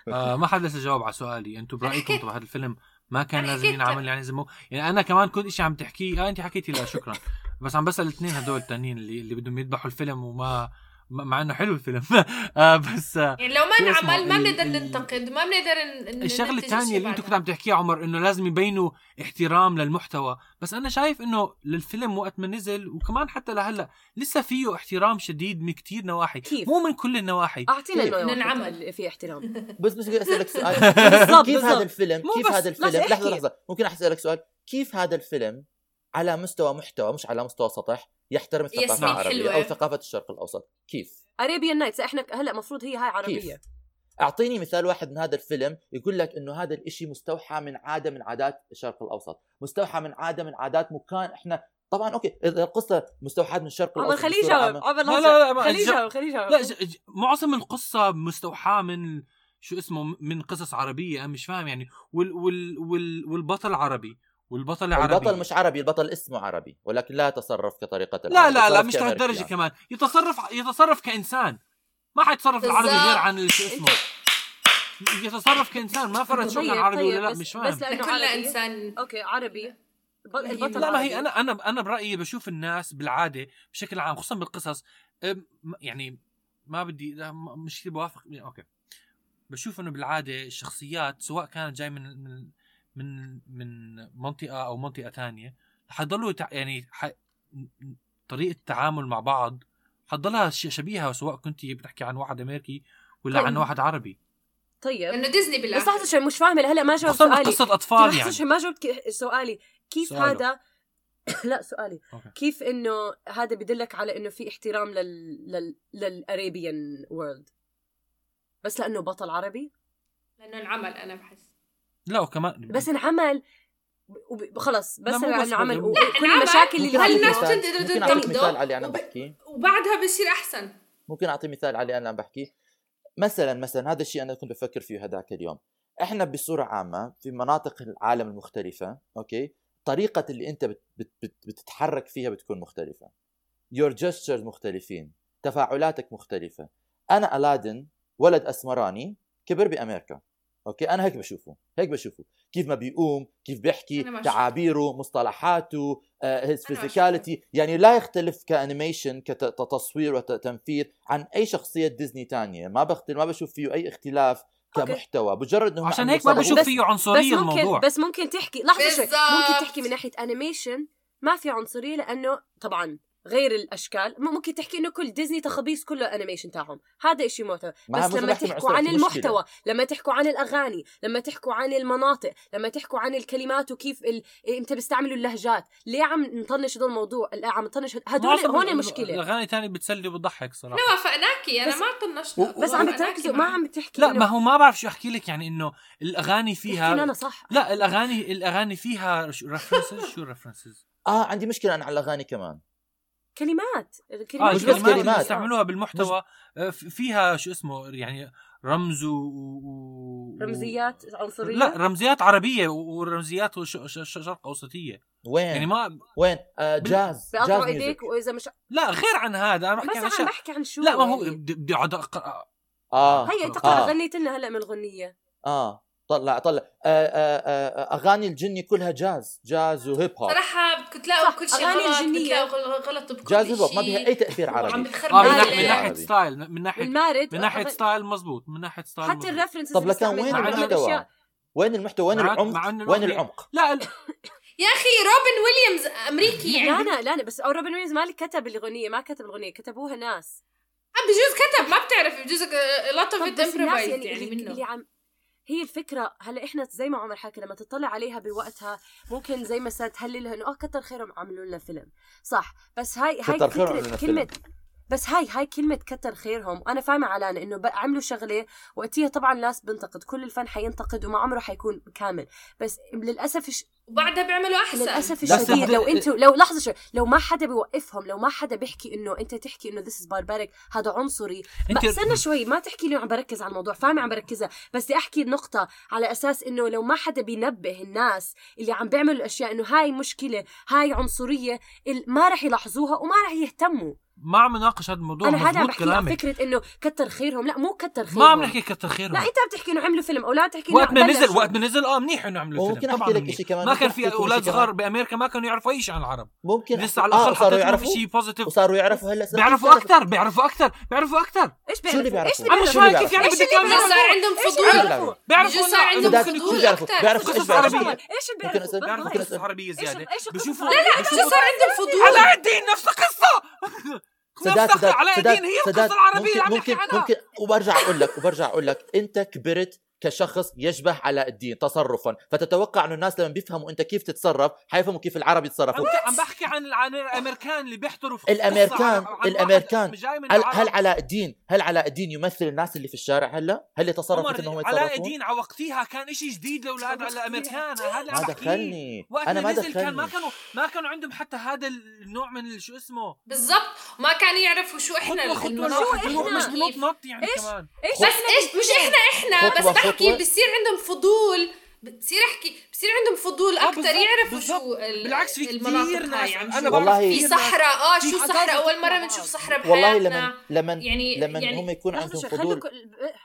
Speaker 2: آه ما حدا لسه جاوب على سؤالي أنتم
Speaker 4: برأيكم.
Speaker 2: طب هذا الفيلم ما كان لازم ينعمل يعني زي ما هو- يعني أنا كمان كنت شيء عم تحكيه آه انت حكيتي لا شكرا بس عم بسأل الاثنين هدول التانيين اللي اللي بدهم يذبحوا الفيلم وما ما- مع انه حلو الفيلم <laughs> آه بس آه
Speaker 4: يعني لو ما؟ انعمل ما بنقدر ننتقد ما بنقدر
Speaker 2: الشغلة
Speaker 4: الثانية
Speaker 2: اللي انت. كنت عم تحكيها عمر إنه لازم يبينوا احترام للمحتوى بس أنا شايف إنه للفيلم وقت ما نزل وكمان حتى لهلأ لسه فيه احترام شديد من كتير نواحي
Speaker 3: كيف؟
Speaker 2: مو من كل النواحي
Speaker 5: أعطينا؟
Speaker 3: انه
Speaker 4: ننعمل.
Speaker 3: في احترام <laughs>
Speaker 5: بس بس بدي أسألك سؤال
Speaker 3: بالضبط،
Speaker 5: كيف. هذا الفيلم كيف هذا الفيلم
Speaker 3: لحظة.
Speaker 5: لحظة ممكن أسألك سؤال كيف هذا الفيلم على مستوى محتوى مش على مستوى سطح يحترم الثقافة
Speaker 4: العربية.
Speaker 5: أو ثقافة الشرق الأوسط. كيف؟
Speaker 3: Arabian Nights إحنا هلأ مفروض هي هاي عربية.
Speaker 5: أعطيني مثال واحد من هذا الفيلم يقول لك إنه هذا الإشي مستوحى من عادة من عادات الشرق الأوسط. مستوحى من عادة من عادات مكان إحنا طبعا أوكي إذا القصة مستوحاة من الشرق
Speaker 3: عمر
Speaker 5: الأوسط
Speaker 3: خليه يجاوب عمر
Speaker 2: لا لا لا
Speaker 3: خليه
Speaker 2: ج-
Speaker 3: يجاوب خليه يجاوب
Speaker 2: لا ج- ج- معظم القصة مستوحاة من شو اسمه من قصص عربية أنا مش فاهم يعني. وال وال وال والبطل عربي. والبطل عربي.
Speaker 5: البطل مش عربي البطل اسمه عربي ولكن لا يتصرف كطريقة
Speaker 2: لا
Speaker 5: العرب،
Speaker 2: لا لا مش لهالدرجة
Speaker 5: يعني.
Speaker 2: كمان. يتصرف يتصرف كإنسان. ما حيتصرف العربي. غير عن شو اسمه. <laughs> يتصرف كإنسان. ما فرق شو
Speaker 3: طيب،
Speaker 2: كان عربي
Speaker 3: طيب،
Speaker 2: ولا لا
Speaker 3: بس-
Speaker 2: مش
Speaker 3: بس
Speaker 2: فاهم.
Speaker 3: لأنه
Speaker 4: كلنا
Speaker 3: عربي.
Speaker 4: إنسان.
Speaker 3: okay عربي. الب-
Speaker 4: لا،
Speaker 3: البطل
Speaker 2: لا ما
Speaker 3: عربي.
Speaker 2: هي أنا أنا أنا برأيي بشوف الناس بالعادة بشكل عام خصوصا بالقصص يعني ما بدي لا مش كثير بوافق. okay. بشوف إنه بالعادة الشخصيات سواء كانت جاي من من من من منطقة أو منطقة ثانية حيضلوا يتع... يعني ح... طريقة التعامل مع بعض حتضلها ش- شبيهة سواء كنت بتحكي عن واحد أمريكي ولا
Speaker 3: طيب.
Speaker 2: عن واحد عربي.
Speaker 3: طيب.
Speaker 4: لأنه ديزني
Speaker 3: بس
Speaker 4: بالاخر
Speaker 3: لحظه مش فاهمة هلأ ما جاوبت سؤالي.
Speaker 2: قصة
Speaker 3: أطفال
Speaker 2: يعني.
Speaker 3: ما جاوبت سؤالي. كيف
Speaker 2: سؤاله.
Speaker 3: هذا <coughs> لا سؤالي.
Speaker 2: okay.
Speaker 3: كيف إنه هذا بدلك على إنه في احترام لل لل لل Arabian world بس لأنه بطل عربي؟
Speaker 4: لأنه انعمل أنا بحس.
Speaker 2: لا وكمان
Speaker 3: بس انعمل وب- خلص بس
Speaker 2: لا، مو بس
Speaker 3: لأنه عمل
Speaker 2: بس-
Speaker 3: وكل
Speaker 4: انعمل.
Speaker 3: المشاكل اللي
Speaker 4: هل الناس تقدر
Speaker 5: ممكن؟ اعطيك مثال على اللي أنا
Speaker 4: وب-
Speaker 5: بحكيه.
Speaker 4: وبعدها بصير أحسن.
Speaker 5: ممكن أعطي مثال على اللي أنا عم بحكيه مثلا مثلا هذا الشيء أنا كنت بفكر فيه هذاك اليوم. إحنا بصورة عامة في مناطق العالم المختلفة okay؟ طريقة اللي أنت بت بت بت بتتحرك فيها بتكون مختلفة. your gestures مختلفين. تفاعلاتك مختلفة. أنا ألادن ولد أسمراني كبر بأمريكا. okay؟ أنا هيك بشوفه هيك بشوفه. كيف ما بيقوم كيف بيحكي. تعابيره مصطلحاته
Speaker 4: his ما
Speaker 5: physicality يعني لا يختلف ك animation كتصوير وتنفيذ عن أي شخصية ديزني تانية. ما بختلف ما بشوف فيه أي اختلاف. كمحتوى. مجرد إنه
Speaker 2: عشان هيك ما بشوف
Speaker 3: بس-
Speaker 2: فيه
Speaker 3: بس
Speaker 2: عنصرية
Speaker 3: ممكن
Speaker 2: الموضوع.
Speaker 3: بس ممكن تحكي لحظة شوي. ممكن تحكي من ناحية animation ما في عنصرية لأنه طبعا غير الأشكال. ممكن تحكي إنه كل ديزني تخبيص كله animation تاعهم. هذا إشي معتبر بس لما تحكوا عن
Speaker 5: في مشكلة.
Speaker 3: المحتوى لما تحكوا عن الأغاني لما تحكوا عن المناطق لما تحكوا عن الكلمات وكيف ال... إنت بيستعملوا اللهجات. ليه عم نطنش هذول الموضوع؟ لا عم نطنش هدول هون
Speaker 2: ال-
Speaker 3: المشكلة.
Speaker 2: الأغاني تاني بتسلي وبتضحك صراحة.
Speaker 4: أنا وافقناكي أنا
Speaker 3: بس-
Speaker 4: ما طنشت
Speaker 2: و-
Speaker 3: بس عم بتركزوا ما. عم بتحكي
Speaker 2: لا ما هو ما بعرف شو أحكي لك. يعني إنه
Speaker 3: الأغاني
Speaker 2: فيها
Speaker 3: أنا صح.
Speaker 2: لا الاغاني الأغاني فيها references شو references
Speaker 5: آه عندي مشكلة أنا على الأغاني كمان.
Speaker 3: كلمات.
Speaker 2: آه
Speaker 3: الكلمات
Speaker 5: بس
Speaker 2: اللي
Speaker 5: كلمات.
Speaker 2: بيستعملوها بالمحتوى. آه، فيها شو اسمه يعني رمز و... و...
Speaker 3: رمزيات عنصرية.
Speaker 2: لا رمزيات عربية ورمزيات وش- ش- ش- شرق أوسطية.
Speaker 5: وين؟
Speaker 2: يعني ما
Speaker 5: وين؟ آه jazz jazz
Speaker 3: بقطعوا
Speaker 5: music
Speaker 3: إيديك وإذا مش
Speaker 2: لا غير عن هذا. أنا
Speaker 3: بس
Speaker 2: بحكي عن
Speaker 3: عم
Speaker 2: أشياء.
Speaker 3: بحكي عن شو
Speaker 2: لا ما هو
Speaker 3: يعني.
Speaker 2: بدي بدي اقعد أقرأ.
Speaker 5: آه
Speaker 3: هي انت
Speaker 5: آه.
Speaker 3: غنيت لنا هلا من الغنيه
Speaker 5: آه. طلع طلع. آه آه آه أغاني الجني كلها jazz jazz و hip
Speaker 4: hop. صراحة بدكم تلاقوا كل شيء
Speaker 3: أغاني
Speaker 4: غلط غل- غلط بكل
Speaker 5: jazz و hip hop ما
Speaker 4: شيء.
Speaker 5: بها أي تأثير
Speaker 4: وعم
Speaker 5: عربي.
Speaker 4: بتخرب
Speaker 2: آه من, ناحية- من ناحيه. style من ناحية
Speaker 3: المارد
Speaker 2: من
Speaker 3: ناحية
Speaker 2: style مزبوط من ناحية style
Speaker 3: حتى
Speaker 2: مزبوط.
Speaker 3: ال references
Speaker 5: طب لكن وين المحتوى؟ وين المحتوى؟ وين العمق؟ وين العمق؟
Speaker 2: لا
Speaker 4: يا أخي روبن ويليامز
Speaker 3: أمريكي
Speaker 4: يعني.
Speaker 3: لا لا لا بس روبن ويليامز ما كتب الأغنية ما كتب الأغنية كتبوها ناس.
Speaker 4: آه، بجوز كتب ما بتعرف بجوز
Speaker 3: a lot
Speaker 4: of
Speaker 3: يعني,
Speaker 4: يعني منه.
Speaker 3: اللي عم هي الفكرة هلا إحنا زي ما عمر حكى لما تطلع عليها بوقتها ممكن زي ما صار تهللها إنه آه كتر خيرهم عملوا لنا فيلم. صح بس هاي هاي
Speaker 5: كتر خيرهم عملوا
Speaker 3: فكرة
Speaker 5: لنا
Speaker 3: كلمة بس هاي هاي كلمة كتر خيرهم. أنا فاهمة علانة إنه عملوا شغلة وقتها طبعا الناس بنتقد كل الفن حينتقد وما عمره حيكون كامل. بس للأسف الش...
Speaker 4: وبعدها بيعملوا
Speaker 3: أحسن.
Speaker 2: للأسف
Speaker 3: الشديد لو أنتوا لو لحظة شوي لو ما حدا بيوقفهم لو ما حدا بيحكي إنه أنت تحكي إنه this is barbaric هذا عنصري.
Speaker 2: انت
Speaker 3: استنى شوي ما تحكي لي عم بركز على الموضوع فاهمة عم بركزها. بس بدي أحكي النقطة على أساس إنه لو ما حدا بينبه الناس اللي عم بيعملوا الأشياء إنه هاي مشكلة هاي عنصرية ال- ما رح يلاحظوها وما رح يهتموا.
Speaker 2: ما عم نناقش هذا الموضوع
Speaker 3: أنا هذا عم بحكي
Speaker 2: كلامك
Speaker 3: فكرة إنه كتر خيرهم لا مو كتر خيرهم
Speaker 2: ما عم نحكي كتر خيرهم
Speaker 3: لا أنت بتحكي إنه عملوا فيلم أو لا تحكي
Speaker 2: وقت ما. نزل وقت ما نزل آه منيح إنه عملوا فيلم
Speaker 5: أحكي
Speaker 2: طبعا
Speaker 5: لك. إشي كمان،
Speaker 2: ما
Speaker 5: ممكن
Speaker 2: كان في
Speaker 5: أولاد
Speaker 2: صغار. بأمريكا ما كانوا يعرفوا أي شيء عن العرب
Speaker 5: ممكن
Speaker 2: لسه على الاقل
Speaker 5: آه صاروا يعرفوا
Speaker 2: شيء positive
Speaker 5: وصاروا يعرفوا هلا
Speaker 2: بيعرفوا
Speaker 5: بيعرفوا.
Speaker 2: أكثر بيعرفوا أكثر بيعرفوا أكثر
Speaker 3: إيش
Speaker 5: شو اللي
Speaker 3: بيعرفوا؟
Speaker 5: بيعرفوا؟
Speaker 2: إيش
Speaker 3: أنا
Speaker 2: مش
Speaker 5: شو اللي
Speaker 2: فاهم كيف
Speaker 5: بيعرفوا؟
Speaker 2: يعني بدك
Speaker 4: صار عندهم فضول
Speaker 3: اللي
Speaker 5: بيعرفوا؟
Speaker 2: بيعرفوا
Speaker 4: صار
Speaker 2: لا،
Speaker 4: عندهم فضول
Speaker 5: شو بيعرفوا؟
Speaker 4: أكتر.
Speaker 5: بيعرفوا
Speaker 2: قصص
Speaker 5: بيعرفوا؟
Speaker 3: إيش اللي
Speaker 5: ممكن
Speaker 3: بيعرفوا؟
Speaker 2: بيعرفوا
Speaker 5: ممكن.
Speaker 2: قصص عربية
Speaker 3: إيش
Speaker 2: زيادة
Speaker 3: إيش
Speaker 2: بشوفوا
Speaker 4: لا لا صار عندهم فضول
Speaker 2: علاء الدين نفس القصة
Speaker 5: سداد
Speaker 2: القصة العربية اللي
Speaker 5: ممكن ممكن ممكن وبرجع أقول لك وبرجع أقول لك أنت كبرت كشخص يشبه علاء الدين تصرفا. فتتوقع انه الناس لما بيفهموا أنت كيف تتصرف حيفهموا كيف العرب يتصرفوا.
Speaker 2: عم عم بحكي عن عن الأمريكان اللي بيحضروا في جاي من
Speaker 5: هل
Speaker 2: العرب.
Speaker 5: هل علاء الدين هل علاء الدين يمثل الناس اللي في الشارع هلأ؟ هل يتصرف مثل انهم
Speaker 2: علاء
Speaker 5: يتصرفوا؟
Speaker 2: الدين على وقتها كان إشي جديد لاولاد الأمريكان. هذا
Speaker 5: ما دخلني. أنا ما
Speaker 2: نزل كان ما
Speaker 5: دخلني
Speaker 2: كانوا ما كانوا عندهم حتى هذا النوع من شو اسمه؟
Speaker 4: بالضبط. ما كانوا يعرفوا شو إحنا
Speaker 2: خطوه خطوة مش
Speaker 3: كيف؟
Speaker 2: بنط نط يعني؟ كمان.
Speaker 3: إيش؟
Speaker 4: بس إيش؟ مش إحنا
Speaker 5: إحنا
Speaker 4: بس بحكي. بصير عندهم فضول بصير أحكي بصير عندهم فضول
Speaker 2: آه، أكثر
Speaker 4: يعرفوا. شو ال-
Speaker 2: بالعكس في كثير ناس
Speaker 4: عم أنا
Speaker 5: والله-
Speaker 4: في
Speaker 2: ناس-
Speaker 4: صحراء آه
Speaker 2: في
Speaker 4: شو صحراء؟ أول
Speaker 3: مرة
Speaker 4: بنشوف. صحراء
Speaker 5: والله
Speaker 4: بحياتنا.
Speaker 5: لما لما
Speaker 4: يعني
Speaker 5: لما
Speaker 4: يعني
Speaker 5: هم يكون عندهم فضول.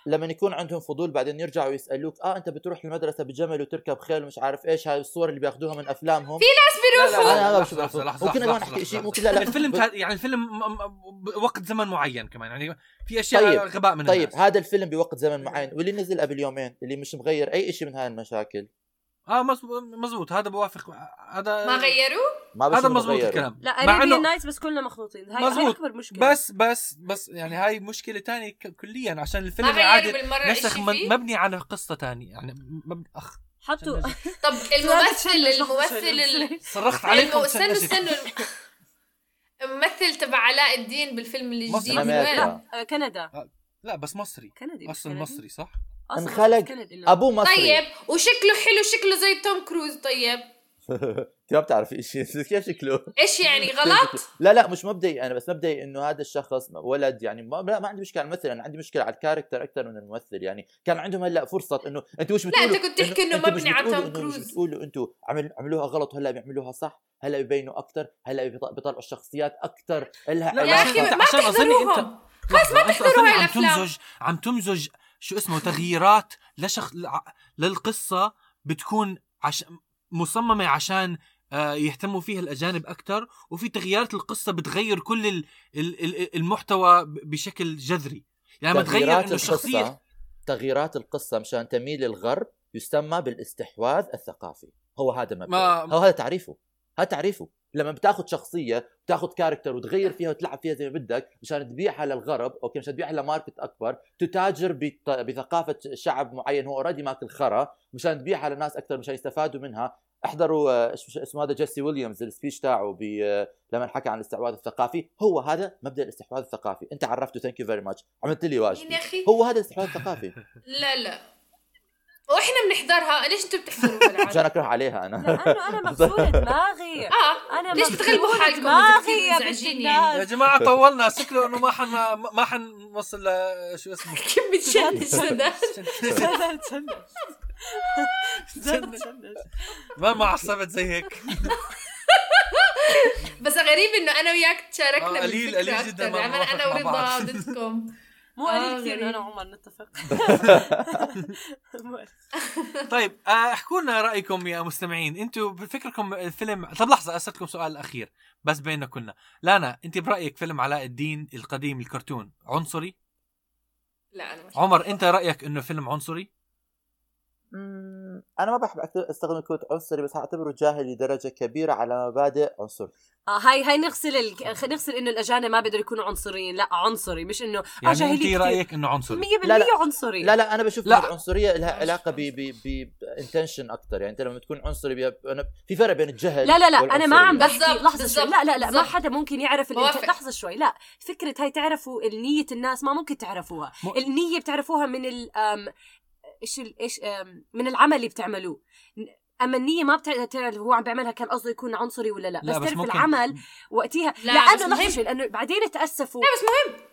Speaker 5: لما يكون عندهم فضول بعدين يرجعوا يسألوك آه أنت بتروح المدرسة بجمل وتركب خيل ومش عارف إيش؟ هاي الصور اللي بياخذوها من أفلامهم.
Speaker 2: لا لا
Speaker 5: أنا
Speaker 2: لا
Speaker 5: ما بشوف ممكن أنا
Speaker 2: أحكي
Speaker 5: شيء. ممكن لا لا
Speaker 2: الفيلم يعني الفيلم م- بوقت زمن معين كمان. يعني في أشياء
Speaker 5: طيب،
Speaker 2: غباء من
Speaker 5: طيب. هذا الفيلم بوقت زمن معين واللي نزل قبل يومين اللي مش مغير أي شيء من هاي المشاكل.
Speaker 2: آه مز- مزبوط هذا بوافق. هذا
Speaker 4: ما غيروا
Speaker 5: ما
Speaker 2: هذا مزبوط. الكلام.
Speaker 3: لا Arabian
Speaker 2: إنه-
Speaker 3: nights بس كلنا مخلوطين. هاي هاي
Speaker 2: مزبوط.
Speaker 3: أكبر مشكلة.
Speaker 2: بس بس بس يعني هاي مشكلة تانية كليا عشان الفيلم عادي نسخ مبني على قصة تانية. يعني مبني أخ
Speaker 3: حطوا
Speaker 4: طب <laughs> الممثل الممثل ال-
Speaker 2: صرخت عليكم
Speaker 4: استنوا. استنوا الممثل تبع علاء الدين بالفيلم الجديد. وين؟
Speaker 3: آه، كندا.
Speaker 2: لا بس مصري.
Speaker 3: كندي مش
Speaker 2: اصل
Speaker 3: كندي؟
Speaker 2: مصري صح؟
Speaker 5: انخلق. ابوه مصري.
Speaker 4: طيب وشكله حلو شكله زي توم كروز طيب. <laughs>
Speaker 5: أنت ما بتعرف شيء <laughs> كيف شكله؟
Speaker 4: إيش يعني غلط؟ <laughs>
Speaker 5: لا لا مش مبدئي أنا بس مبدئي إنه هذا الشخص ولد يعني ما, لا ما عندي مشكلة. على الممثل أنا عندي مشكلة على الكاركتر أكثر من الممثل يعني. كان عندهم هلأ فرصة إنه أنتوا مش
Speaker 4: لا
Speaker 5: بتقولوا
Speaker 4: أنت كنت تحكي
Speaker 5: إنه
Speaker 4: مبني على توم كروز.
Speaker 5: بتقولوا أنتوا عمل عملوها غلط وهلا بيعملوها صح هلأ بيبينوا أكثر هلأ بيط- بيطلعوا الشخصيات أكثر لها
Speaker 2: لا
Speaker 4: يا
Speaker 2: أخي
Speaker 4: ما تحضروهم. خلص ما تحضروا هاي
Speaker 2: عم
Speaker 4: الأفلام.
Speaker 2: تمزج عم تمزج شو اسمه تغييرات لشخ للقصة بتكون عش... مصممة عشان آه، يهتموا فيها الأجانب أكثر وفي تغييرات القصة بتغير كل ال- ال- ال- المحتوى بشكل جذري. يعني بتغير
Speaker 5: تغييرات
Speaker 2: إنه
Speaker 5: الشخصية تغييرات القصة مشان تميل للغرب يسمى بالاستحواذ الثقافي. هو هذا مبدأ
Speaker 2: ما-
Speaker 5: هو هذا تعريفه. هذا تعريفه. لما بتاخذ شخصية بتاخذ character وتغير فيها وتلعب فيها زي ما بدك مشان تبيعها للغرب okay مشان تبيعها ل market أكبر تتاجر بت- بثقافة شعب معين هو already ماكل خرا مشان تبيعها للناس أكثر مشان يستفادوا منها. احضروا آه، اسمه هذا جيسي ويليامز ال speech تاعه ب- آه، لما حكى عن الاستحواذ الثقافي. هو هذا مبدأ الاستحواذ الثقافي. أنت عرفته thank you very much عملت لي واجبي
Speaker 4: أخي.
Speaker 5: هو هذا الاستحواذ الثقافي. <laughs>
Speaker 4: لا لا. وإحنا بنحضرها ليش أنتم بتحضروا؟ <laughs>
Speaker 5: مشان أكره عليها أنا.
Speaker 3: لأنه أنا <laughs> مغسوله دماغي. <laughs>
Speaker 4: آه
Speaker 3: أنا
Speaker 4: ليش بتغلبوا حالكم؟
Speaker 3: دماغي يا بنت
Speaker 4: مزعجين
Speaker 2: يا جماعة طولنا. شكله إنه ما حن ما, ما حنوصل ل- شو اسمه؟
Speaker 4: كيف بتشنج
Speaker 2: ما ما عصبت زي هيك.
Speaker 4: بس غريب إنه أنا وياك تشاركنا
Speaker 2: آه، قليل- قليل جداً. ما أنا
Speaker 4: ورضا. ضدكم.
Speaker 3: مو
Speaker 4: آه،
Speaker 3: قليل كثير. أنا وعمر نتفق. <laughs>
Speaker 2: طيب آه، احكوا لنا رأيكم يا مستمعين. أنتم بفكركم الفيلم طب لحظة اسالكم سؤال أخير بس بيننا كلنا. لانا انت برأيك فيلم علاء الدين القديم الكرتون عنصري؟
Speaker 4: لا أنا مش
Speaker 2: عمر انت رأيك إنه فيلم عنصري؟
Speaker 5: أنا ما بحب أكت- أستخدم كلمه عنصري بس أعتبره جاهل لدرجة كبيرة على مبادئ عنصر
Speaker 3: آه هاي هاي نغسل ال... نغسل إنه الأجانب ما بيقدروا يكونوا عنصريين لا عنصري مش إنه آه
Speaker 2: يعني
Speaker 3: جاهلي
Speaker 2: انت. رأيك إنه عنصري
Speaker 3: 100%
Speaker 5: لا، لا.
Speaker 3: عنصري
Speaker 5: لا لا أنا بشوف
Speaker 2: لا.
Speaker 5: العنصريه لها علاقة ب ب ب intention أكثر يعني أنت لما تكون عنصري بي... أنا في فرق بين الجهل
Speaker 3: لا لا لا أنا ما عم. بحكي لحظة شوي لا لا لا ما
Speaker 4: بالضبط.
Speaker 3: حدا ممكن يعرف ال
Speaker 4: intent...
Speaker 3: لحظة شوي لا فكرة هاي تعرفوا نية الناس ما ممكن تعرفوها
Speaker 2: م-
Speaker 3: النية بتعرفوها من ال. إيش ال... إيش. من العمل اللي بتعملوه أما النية ما بتعرف تعرف هو عم بيعملها كان قصده يكون عنصري ولا لا, بس تعرف
Speaker 2: ممكن-
Speaker 3: العمل وقتها
Speaker 4: لا،
Speaker 3: لا,
Speaker 4: بس أنا.
Speaker 3: شوي لأنه بعدين تأسفوا
Speaker 4: لا بس مهم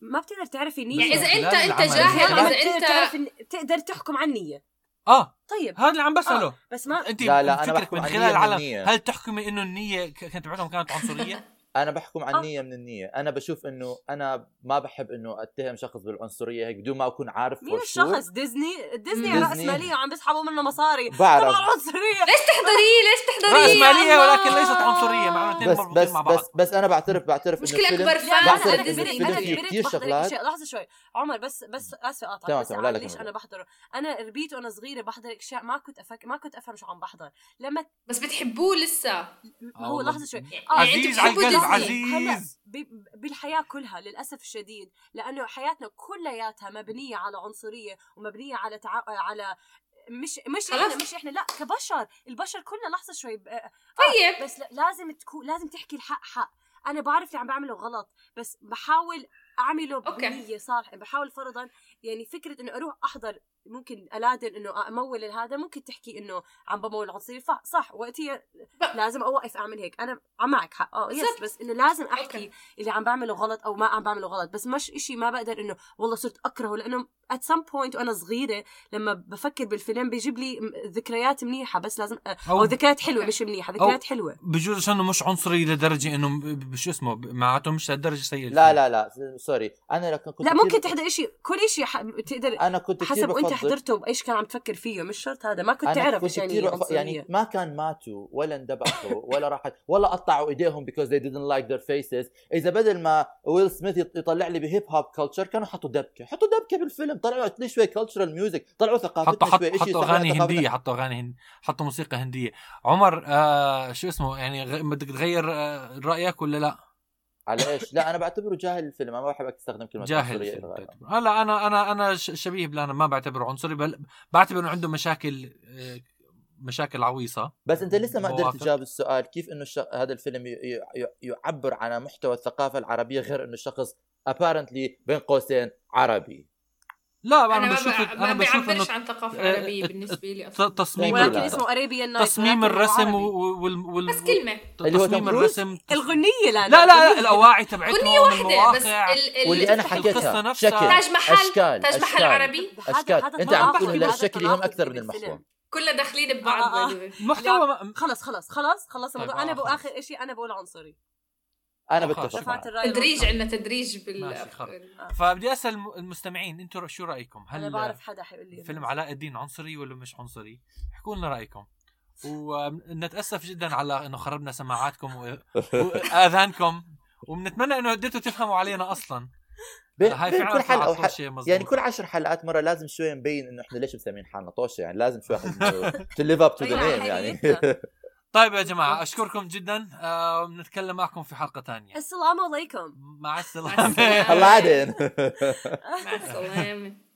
Speaker 3: ما بتقدر تعرفي نيه
Speaker 4: يعني إذا أنت
Speaker 2: أنت.
Speaker 4: جاهل إذا
Speaker 3: بتقدر
Speaker 4: أنت
Speaker 3: تعرف إن- تقدر تحكم عن النية
Speaker 2: آه
Speaker 3: طيب
Speaker 2: هذا اللي عم بسأله
Speaker 3: آه. بس ما
Speaker 2: أنت
Speaker 5: لا، لا،
Speaker 2: فكرك من خلال العالم
Speaker 5: النية.
Speaker 2: هل تحكمي إنه النية كانت تبعتهم كانت عنصرية <laughs>
Speaker 5: أنا بحكم عن
Speaker 3: آه.
Speaker 5: النية من النية. أنا بشوف إنه أنا ما بحب إنه أتهم شخص بالعنصرية هيك بدون ما أكون عارف
Speaker 3: مين. الشخص؟ ديزني؟ ديزني
Speaker 5: ديزني.
Speaker 3: راس ماليه وعم بيسحبوا منه مصاري.
Speaker 5: بعرف.
Speaker 3: طبعا عنصريه
Speaker 4: ليش تحضريه؟ <laughs> ليش تحضريه؟
Speaker 2: راس
Speaker 4: يا
Speaker 2: ماليه
Speaker 4: الله؟
Speaker 2: ولكن ليست عنصرية. مع انه الاثنين
Speaker 5: بس بس
Speaker 2: مع بعض.
Speaker 5: بس بس أنا بعترف بعترف
Speaker 4: أكبر
Speaker 3: لا
Speaker 4: فان
Speaker 5: بعترف أنا
Speaker 3: كبرت
Speaker 5: أنا
Speaker 3: كبرت بحضر
Speaker 5: شغلات.
Speaker 3: لحظة شوي. عمر بس بس آسفة أقاطعك.
Speaker 5: تمام،
Speaker 3: بس
Speaker 5: تمام، لا، لا،
Speaker 3: ليش. أنا بحضره. أنا ربيت وأنا صغيرة بحضر اشياء ما كنت أفك... ما كنت أفهم شو عم بحضر. لما
Speaker 4: بس بتحبوه لسه.
Speaker 3: ما هو
Speaker 2: والله.
Speaker 3: لحظة شوي.
Speaker 4: يعني
Speaker 3: آه،
Speaker 2: على
Speaker 4: بتحبوا
Speaker 2: عزيز
Speaker 3: بالحياة كلها للأسف الشديد لأنه حياتنا كلياتها مبنية على عنصرية ومبنية على تع... على مش مش
Speaker 4: خلاص.
Speaker 3: إحنا مش إحنا لا كبشر البشر كلنا لحظة شوي ب... آه
Speaker 4: طيب
Speaker 3: بس لا- لازم تكون لازم تحكي الحق حق أنا بعرف اللي عم بعمله غلط بس بحاول
Speaker 4: أعمله.
Speaker 3: بنية صالحة بحاول فرضا يعني فكرة إنه أروح أحضر ممكن Aladdin إنه أموّل هذا ممكن تحكي إنه عم بمول عنصري صح وقتها لازم أوقف أعمل هيك. أنا عم معك حق. آه
Speaker 4: yes.
Speaker 3: بس إنه لازم أحكي
Speaker 4: okay.
Speaker 3: اللي عم بعمله غلط أو ما عم بعمله غلط. بس مش إشي ما بقدر إنه والله صرت أكرهه لأنه at some point وأنا صغيرة لما بفكر بالفيلم بيجيب لي ذكريات منيحة. بس لازم أو, أو ذكريات
Speaker 4: حلوة.
Speaker 3: مش منيحة ذكريات حلوة.
Speaker 2: بجوز عشانه مش عنصري لدرجة إنه شو اسمه معناته مش لدرجة سيء
Speaker 5: لا لا لا sorry أنا لكن كنت
Speaker 3: لا ممكن تحضر إشي كل إشي ح... تقدر
Speaker 5: أنا كنت
Speaker 3: حسب وانت
Speaker 5: بفضل
Speaker 3: حضرته بايش كان عم تفكر فيه مش شرط هذا ما كنت تعرف
Speaker 5: كنت
Speaker 3: إيش يعني.
Speaker 5: يعني ما كان ماتوا ولا اندبحوا <laughs> ولا راحت ولا قطعوا إيديهم because they didn't like their faces. إذا بدل ما ويل سميث يط- يطلع لي ب hip hop culture كانوا حطوا دبكة. حطوا دبكة بالفيلم. طلعوا لي شوي cultural music طلعوا ثقافتنا
Speaker 2: حطوا حط
Speaker 5: شوي.
Speaker 2: حطوا أغاني هندية حطوا أغاني هند... حطوا موسيقى هندية. عمر آه شو اسمه؟ يعني غ... بدك تغير آه رأيك ولا لا؟
Speaker 5: على إيش؟ لا أنا بعتبره جاهل الفيلم أنا ما بحب استخدم كلمة
Speaker 2: جاهل. هلا أنا أنا أنا شبيه بلانا ما بعتبره عنصري بل بعتبر انه عنده مشاكل آه، مشاكل عويصة
Speaker 5: بس أنت لسه ما قدرت. تجاوب السؤال كيف إنه الش... هذا الفيلم ي... ي... ي- يعبر عن محتوى الثقافة العربية غير إنه الشخص apparently بين قوسين عربي
Speaker 2: لا
Speaker 4: أنا
Speaker 2: أنا
Speaker 4: ما,
Speaker 2: بشوف.
Speaker 4: ما
Speaker 2: أنا بشوف
Speaker 4: بيعبرش
Speaker 2: انه
Speaker 4: عن ثقافة
Speaker 2: آه،
Speaker 4: عربية
Speaker 2: آه،
Speaker 4: بالنسبة لي أصلا
Speaker 2: تصميم
Speaker 5: ولكن.
Speaker 3: اسمه اريبيان نايت
Speaker 2: تصميم الرسم وال وال
Speaker 4: بس كلمة
Speaker 5: اللي هو
Speaker 2: تصميم؟ الرسم
Speaker 3: الغنية لا
Speaker 2: لا لا لا الأواعي تبعتهم
Speaker 4: اغنيه واحدة بس ال...
Speaker 5: واللي
Speaker 2: أنا
Speaker 5: حكيتها
Speaker 2: نفسها.
Speaker 5: شكل
Speaker 4: تاج محل
Speaker 5: أشكال
Speaker 4: تاج محل
Speaker 5: أشكال.
Speaker 4: عربي
Speaker 5: أشكال أنت عم تقول الشكل هم أكثر من
Speaker 3: المحور
Speaker 4: كلنا داخلين ببعض
Speaker 3: آه،
Speaker 4: way.
Speaker 2: محتوى
Speaker 3: خلص خلص خلص خلص
Speaker 2: طيب،
Speaker 3: الموضوع أنا
Speaker 2: آه،
Speaker 3: بقول
Speaker 2: خلص.
Speaker 3: اخر شيء أنا بقول عنصري
Speaker 2: أنا
Speaker 5: بتفق
Speaker 4: تدريج. عندنا تدريج بال
Speaker 2: ماشي، خلص.
Speaker 3: آه.
Speaker 2: فبدي أسأل الم- المستمعين أنتم شو رأيكم؟
Speaker 3: أنا
Speaker 2: هل
Speaker 3: بعرف حدا حيقول لي
Speaker 2: فيلم علاء الدين عنصري ولا مش عنصري؟ احكوا لنا رأيكم ونتاسف جدا على إنه خربنا سماعاتكم و- <laughs> وآذانكم وبنتمنى إنه قدرتوا تفهموا علينا أصلا
Speaker 5: بين,
Speaker 2: هاي
Speaker 5: بين
Speaker 2: فعلا
Speaker 5: كل
Speaker 2: حلقة
Speaker 5: وح...
Speaker 2: طوشة مظبوط.
Speaker 5: يعني كل عشر حلقات مرة لازم شوي نبين إنه إحنا ليش مسمين حالنا طوشة يعني لازم شوي to live up to
Speaker 3: the
Speaker 5: name يعني. <laughs>
Speaker 2: طيب يا جماعة أشكركم جدا. آه بنتكلم معكم في حلقة ثانية.
Speaker 3: السلام عليكم.
Speaker 2: مع السلامة.
Speaker 4: السلامة.
Speaker 5: الله عادين
Speaker 4: مع السلامة. <laughs> <laughs>